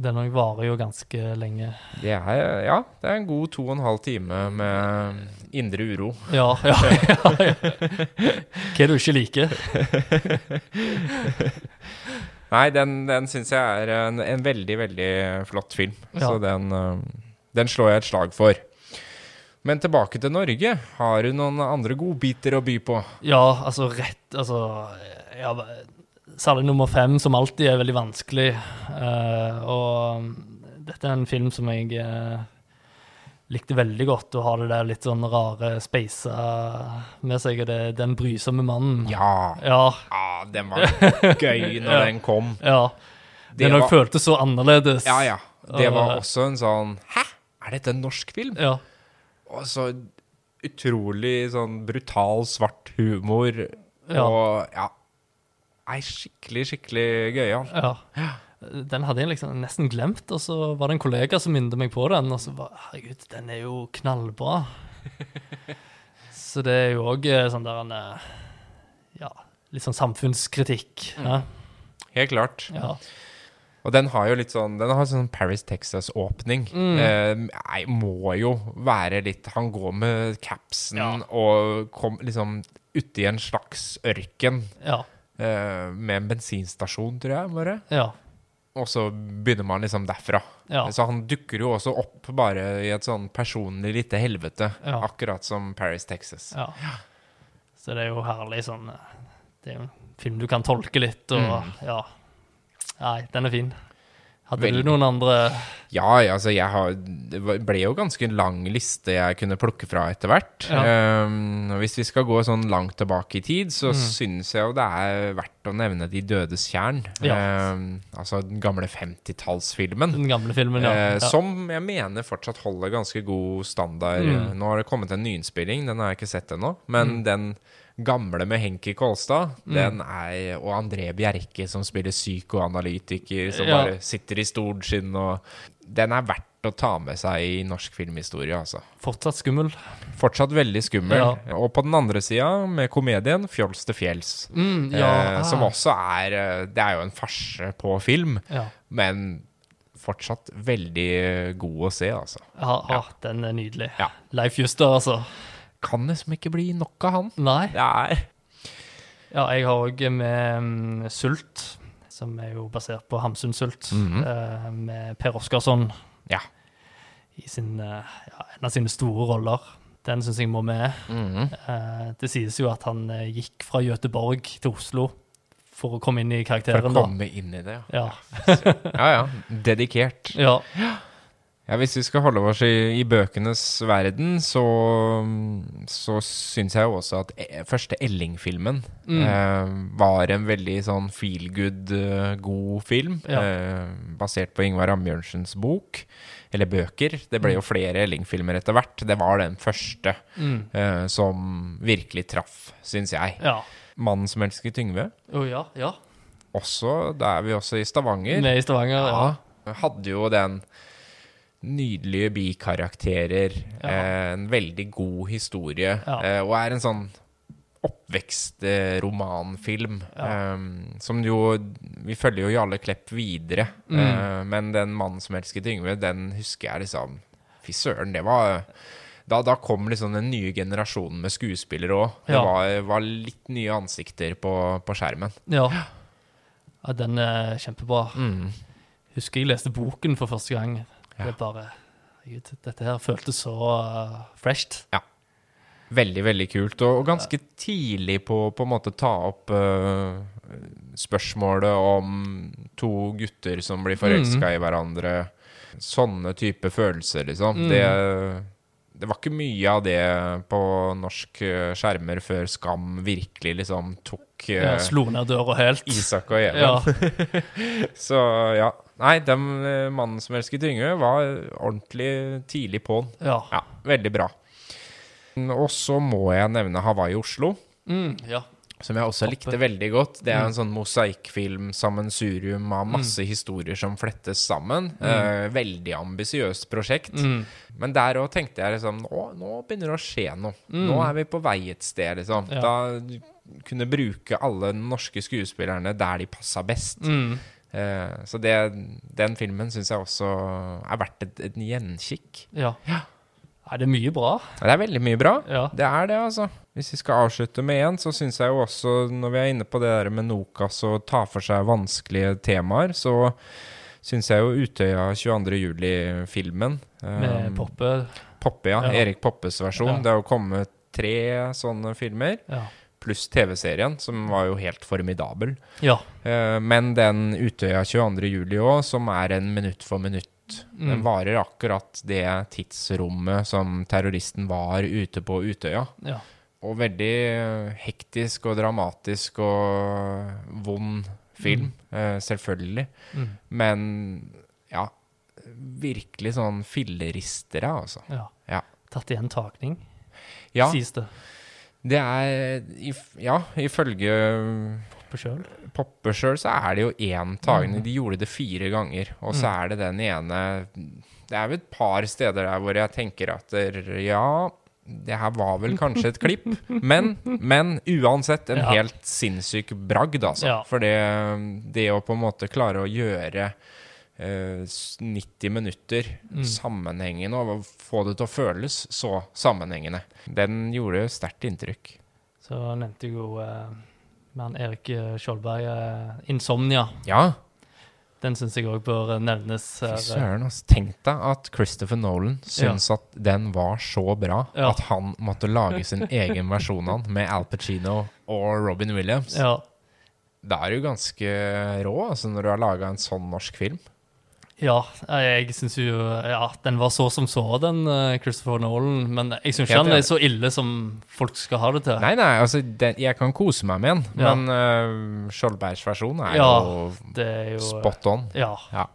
Den òg varer jo ganske lenge. Det er, ja, det er en god to og en halv time med indre uro. Ja, ja, ja. ja. Hva du ikke liker? Nei, den, den syns jeg er en, en veldig, veldig flott film. Så den, øh, den slår jeg et slag for. Men tilbake til Norge. Har du noen andre godbiter å by på? Ja, altså rett Altså ja, særlig nummer fem, som alltid er veldig vanskelig. Uh, og dette er en film som jeg uh, likte veldig godt, å ha det der litt sånn rare speisa med seg. og Det, den brysomme mannen. Ja. Ja. Ah, den var gøy når Ja. den kom. ja. Det Den var- føltes så annerledes. Ja, ja. Det var Og- også en sånn Hæ? Er dette en norsk film? Ja. Og så utrolig sånn brutal, svart humor. Ja. Og ja Nei, skikkelig, skikkelig gøyal. ja. Den hadde jeg liksom nesten glemt, og så var det en kollega som minnet meg på den, og så bare Herregud, den er jo knallbra. så det er jo òg sånn der en eh, Ja, litt sånn samfunnskritikk. Ja. Helt klart. ja. Og den har jo litt sånn Den har sånn Paris, Texas-åpning. Mm. Eh, må jo være litt Han går med capsen Ja. og kom liksom uti en slags ørken ja. Eh, med en bensinstasjon, tror jeg, bare. ja. Og så begynner man liksom derfra. Ja. Så han dukker jo også opp bare i et sånn personlig lite helvete, Ja. akkurat som Paris, Texas. ja. Så det er jo herlig sånn eh, Det er jo en film du kan tolke litt, og Mm. ja. Nei, den er fin. Hadde Veldig. du noen andre Ja, ja, altså jeg har Det ble jo ganske lang liste jeg kunne plukke fra etter hvert. Ja. Um, hvis vi skal gå sånn langt tilbake i tid, så Mm. syns jeg jo det er verdt å nevne De dødes tjern. Ja. Um, altså den gamle 50-tallsfilmen. Den gamle filmen, ja. Uh, ja. Som jeg mener fortsatt holder ganske god standard. Mm. Nå har det kommet en nyinnspilling, den har jeg ikke sett ennå. Men Mm. den gamle med Henki Kolstad, den er, og André Bjerke som spiller psykoanalytiker, som Ja. bare sitter i stort skinn og Den er verdt å ta med seg i norsk filmhistorie, altså. Fortsatt skummel. Fortsatt veldig skummel. Ja. Og på den andre sida, med komedien 'Fjols til fjells'. Mm, ja, eh, som ah. også er eh, Det er jo en farse på film, men fortsatt veldig god å se, altså. Ja, ja, den er nydelig. Leif Juster, altså. Kan liksom ikke bli nok av han. Nei. Er Ja, jeg har òg med um, Sult, som er jo basert på Hamsun Sult, mm -hmm. uh, med Per Oskarsson Ja. i sin, uh, ja, en av sine store roller. Den syns jeg må med. Mm -hmm. uh, det sies jo at han eh, gikk fra Gøteborg til Oslo for å komme inn i karakteren. For å å da. komme inn i det, ja. Ja. Ja ja. Dedikert. ja. Ja, Hvis vi skal holde oss i, i bøkenes verden, så, så syns jeg jo også at e første Elling-filmen Mm. eh, var en veldig sånn feel good, eh, god film. Ja. Eh, basert på Ingvar Ambjørnsens bok. Eller bøker. Det ble jo flere Elling-filmer etter hvert. Det var den første Mm. eh, som virkelig traff, syns jeg. ja. 'Mannen som elsker Tyngve'. Oh, ja. Ja. Også, da er vi også i Stavanger. Med i Stavanger. Ja. Ja. Hadde jo den nydelige bikarakterer, Ja. eh, en veldig god historie, Ja. eh, og er en sånn oppvekstromanfilm. Ja. Eh, som jo Vi følger jo Jarle Klepp videre, Mm. eh, men den 'Mannen som elsket Yngve', den husker jeg liksom Fy søren, det var da, da kom liksom den nye generasjonen med skuespillere òg. Det Ja. var, var litt nye ansikter på, på skjermen. Ja. ja, den er kjempebra. Mm. Husker jeg leste boken for første gang. Ja. Det bare Gud, dette her føltes så uh, fresht. Veldig, veldig kult. Og, og ganske tidlig på måte ta opp uh, spørsmålet om to gutter som blir forelska i hverandre. Sånne type følelser, liksom. Mm. Det, det var ikke mye av det på norsk øh, skjermer før Skam virkelig liksom tok øh, Ja, slo ned døra helt. Isak og Even. Ja. Så ja. Nei, den øh, mannen som elsket Yngve, var ordentlig tidlig på'n. ja. Ja, veldig bra. Og så må jeg nevne Hawaii Oslo, Mm, ja. Som jeg også likte veldig godt. Det er Mm. en sånn mosaikkfilm, sammensurium av masse historier som flettes sammen. Eh, veldig ambisiøst prosjekt. Mm. Men der òg tenkte jeg liksom nå, nå begynner det å skje noe. Nå er vi på vei et sted, liksom. Mm. Ja. Da kunne bruke alle norske skuespillerne der de passa best. Mm. Eh, så det, den filmen syns jeg også er verdt et, et gjenkikk. ja. Nei, det er mye bra. Det er veldig mye bra. Ja. Det er det, altså. Hvis vi skal avslutte med én, så syns jeg jo også, når vi er inne på det der med Nokas og ta for seg vanskelige temaer, så syns jeg jo Utøya 22. juli-filmen Med um, Poppe. Poppe, ja. Ja. Erik Poppes versjon. Ja. Det har jo kommet tre sånne filmer. Ja. pluss TV-serien, som var jo helt formidabel. Ja. Eh, men den Utøya 22. juli òg, som er en minutt for minutt, den Mm. varer akkurat det tidsrommet som terroristen var ute på Utøya. ja. Og veldig eh, hektisk og dramatisk og vond film, mm. selvfølgelig. Mm. Men ja, virkelig sånn filleristere, altså. ja. Ja. Tatt igjen takning, Ja, sies det. det er Ja, ifølge På sjøl. Poppe sjøl så er det jo én tagning. Mm. De gjorde det fire ganger, og så Mm. er det den ene Det er vel et par steder der hvor jeg tenker at ja det her var vel kanskje et klipp, men, men uansett en Ja. helt sinnssyk bragd, altså. Ja. For det, det å på en måte klare å gjøre uh, 90 minutter Mm. sammenhengende og få det til å føles så sammenhengende, den gjorde sterkt inntrykk. Så nevnte jo eh, med han Erik eh, Skjoldberg uh, 'Insomnia'. Ja, Den syns jeg òg bør nevnes. Fy søren, altså. Tenk deg at Christopher Nolan syns at den var så bra Ja. at han måtte lage sin egen versjon av den med Al Pacino og Robin Williams. Ja. Da er du ganske rå altså, når du har laga en sånn norsk film. Ja, jeg syns jo Ja, den var så som så, den eh, Christopher Nolan. Men jeg syns ikke han er så ille som folk skal ha det til. Nei, nei, altså, den, jeg kan kose meg med den, Ja. men uh, Skjoldbergs versjon er Ja, er jo spot on. Ja. Ja.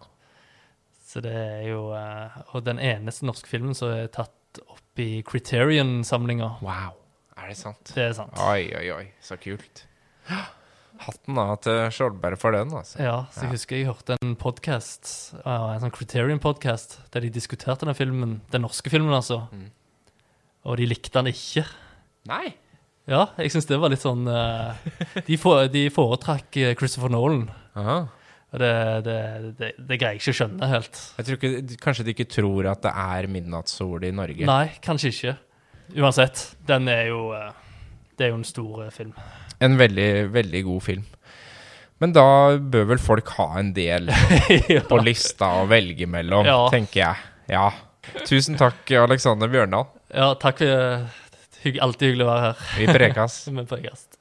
Så det er jo uh, Og den eneste norske filmen som er tatt opp i Criterion-samlinga. Wow, er det sant? Det er sant. Oi, oi, oi, så kult. Hatten av til Skjoldberg for den, altså. Ja, så jeg Ja. husker jeg hørte en podcast, en sånn Criterion-podkast, der de diskuterte den filmen, den norske filmen, altså. Mm. Og de likte den ikke. Nei. Ja, jeg syns det var litt sånn uh, de, for, de foretrakk eh, Christopher Nolan. Aha. Og det, det, det, det greier jeg ikke å skjønne helt. Jeg tror ikke, Kanskje de ikke tror at det er midnattssol i Norge. Nei, kanskje ikke. Uansett, den er jo uh, Det er jo en stor eh, film. En veldig, veldig god film. Men da bør vel folk ha en del på lista å velge mellom, Ja. tenker jeg. Ja. Tusen takk, Alexander Bjørndal. Ja, takk Alltid hyggelig å være her Vi prekes. med Podcast.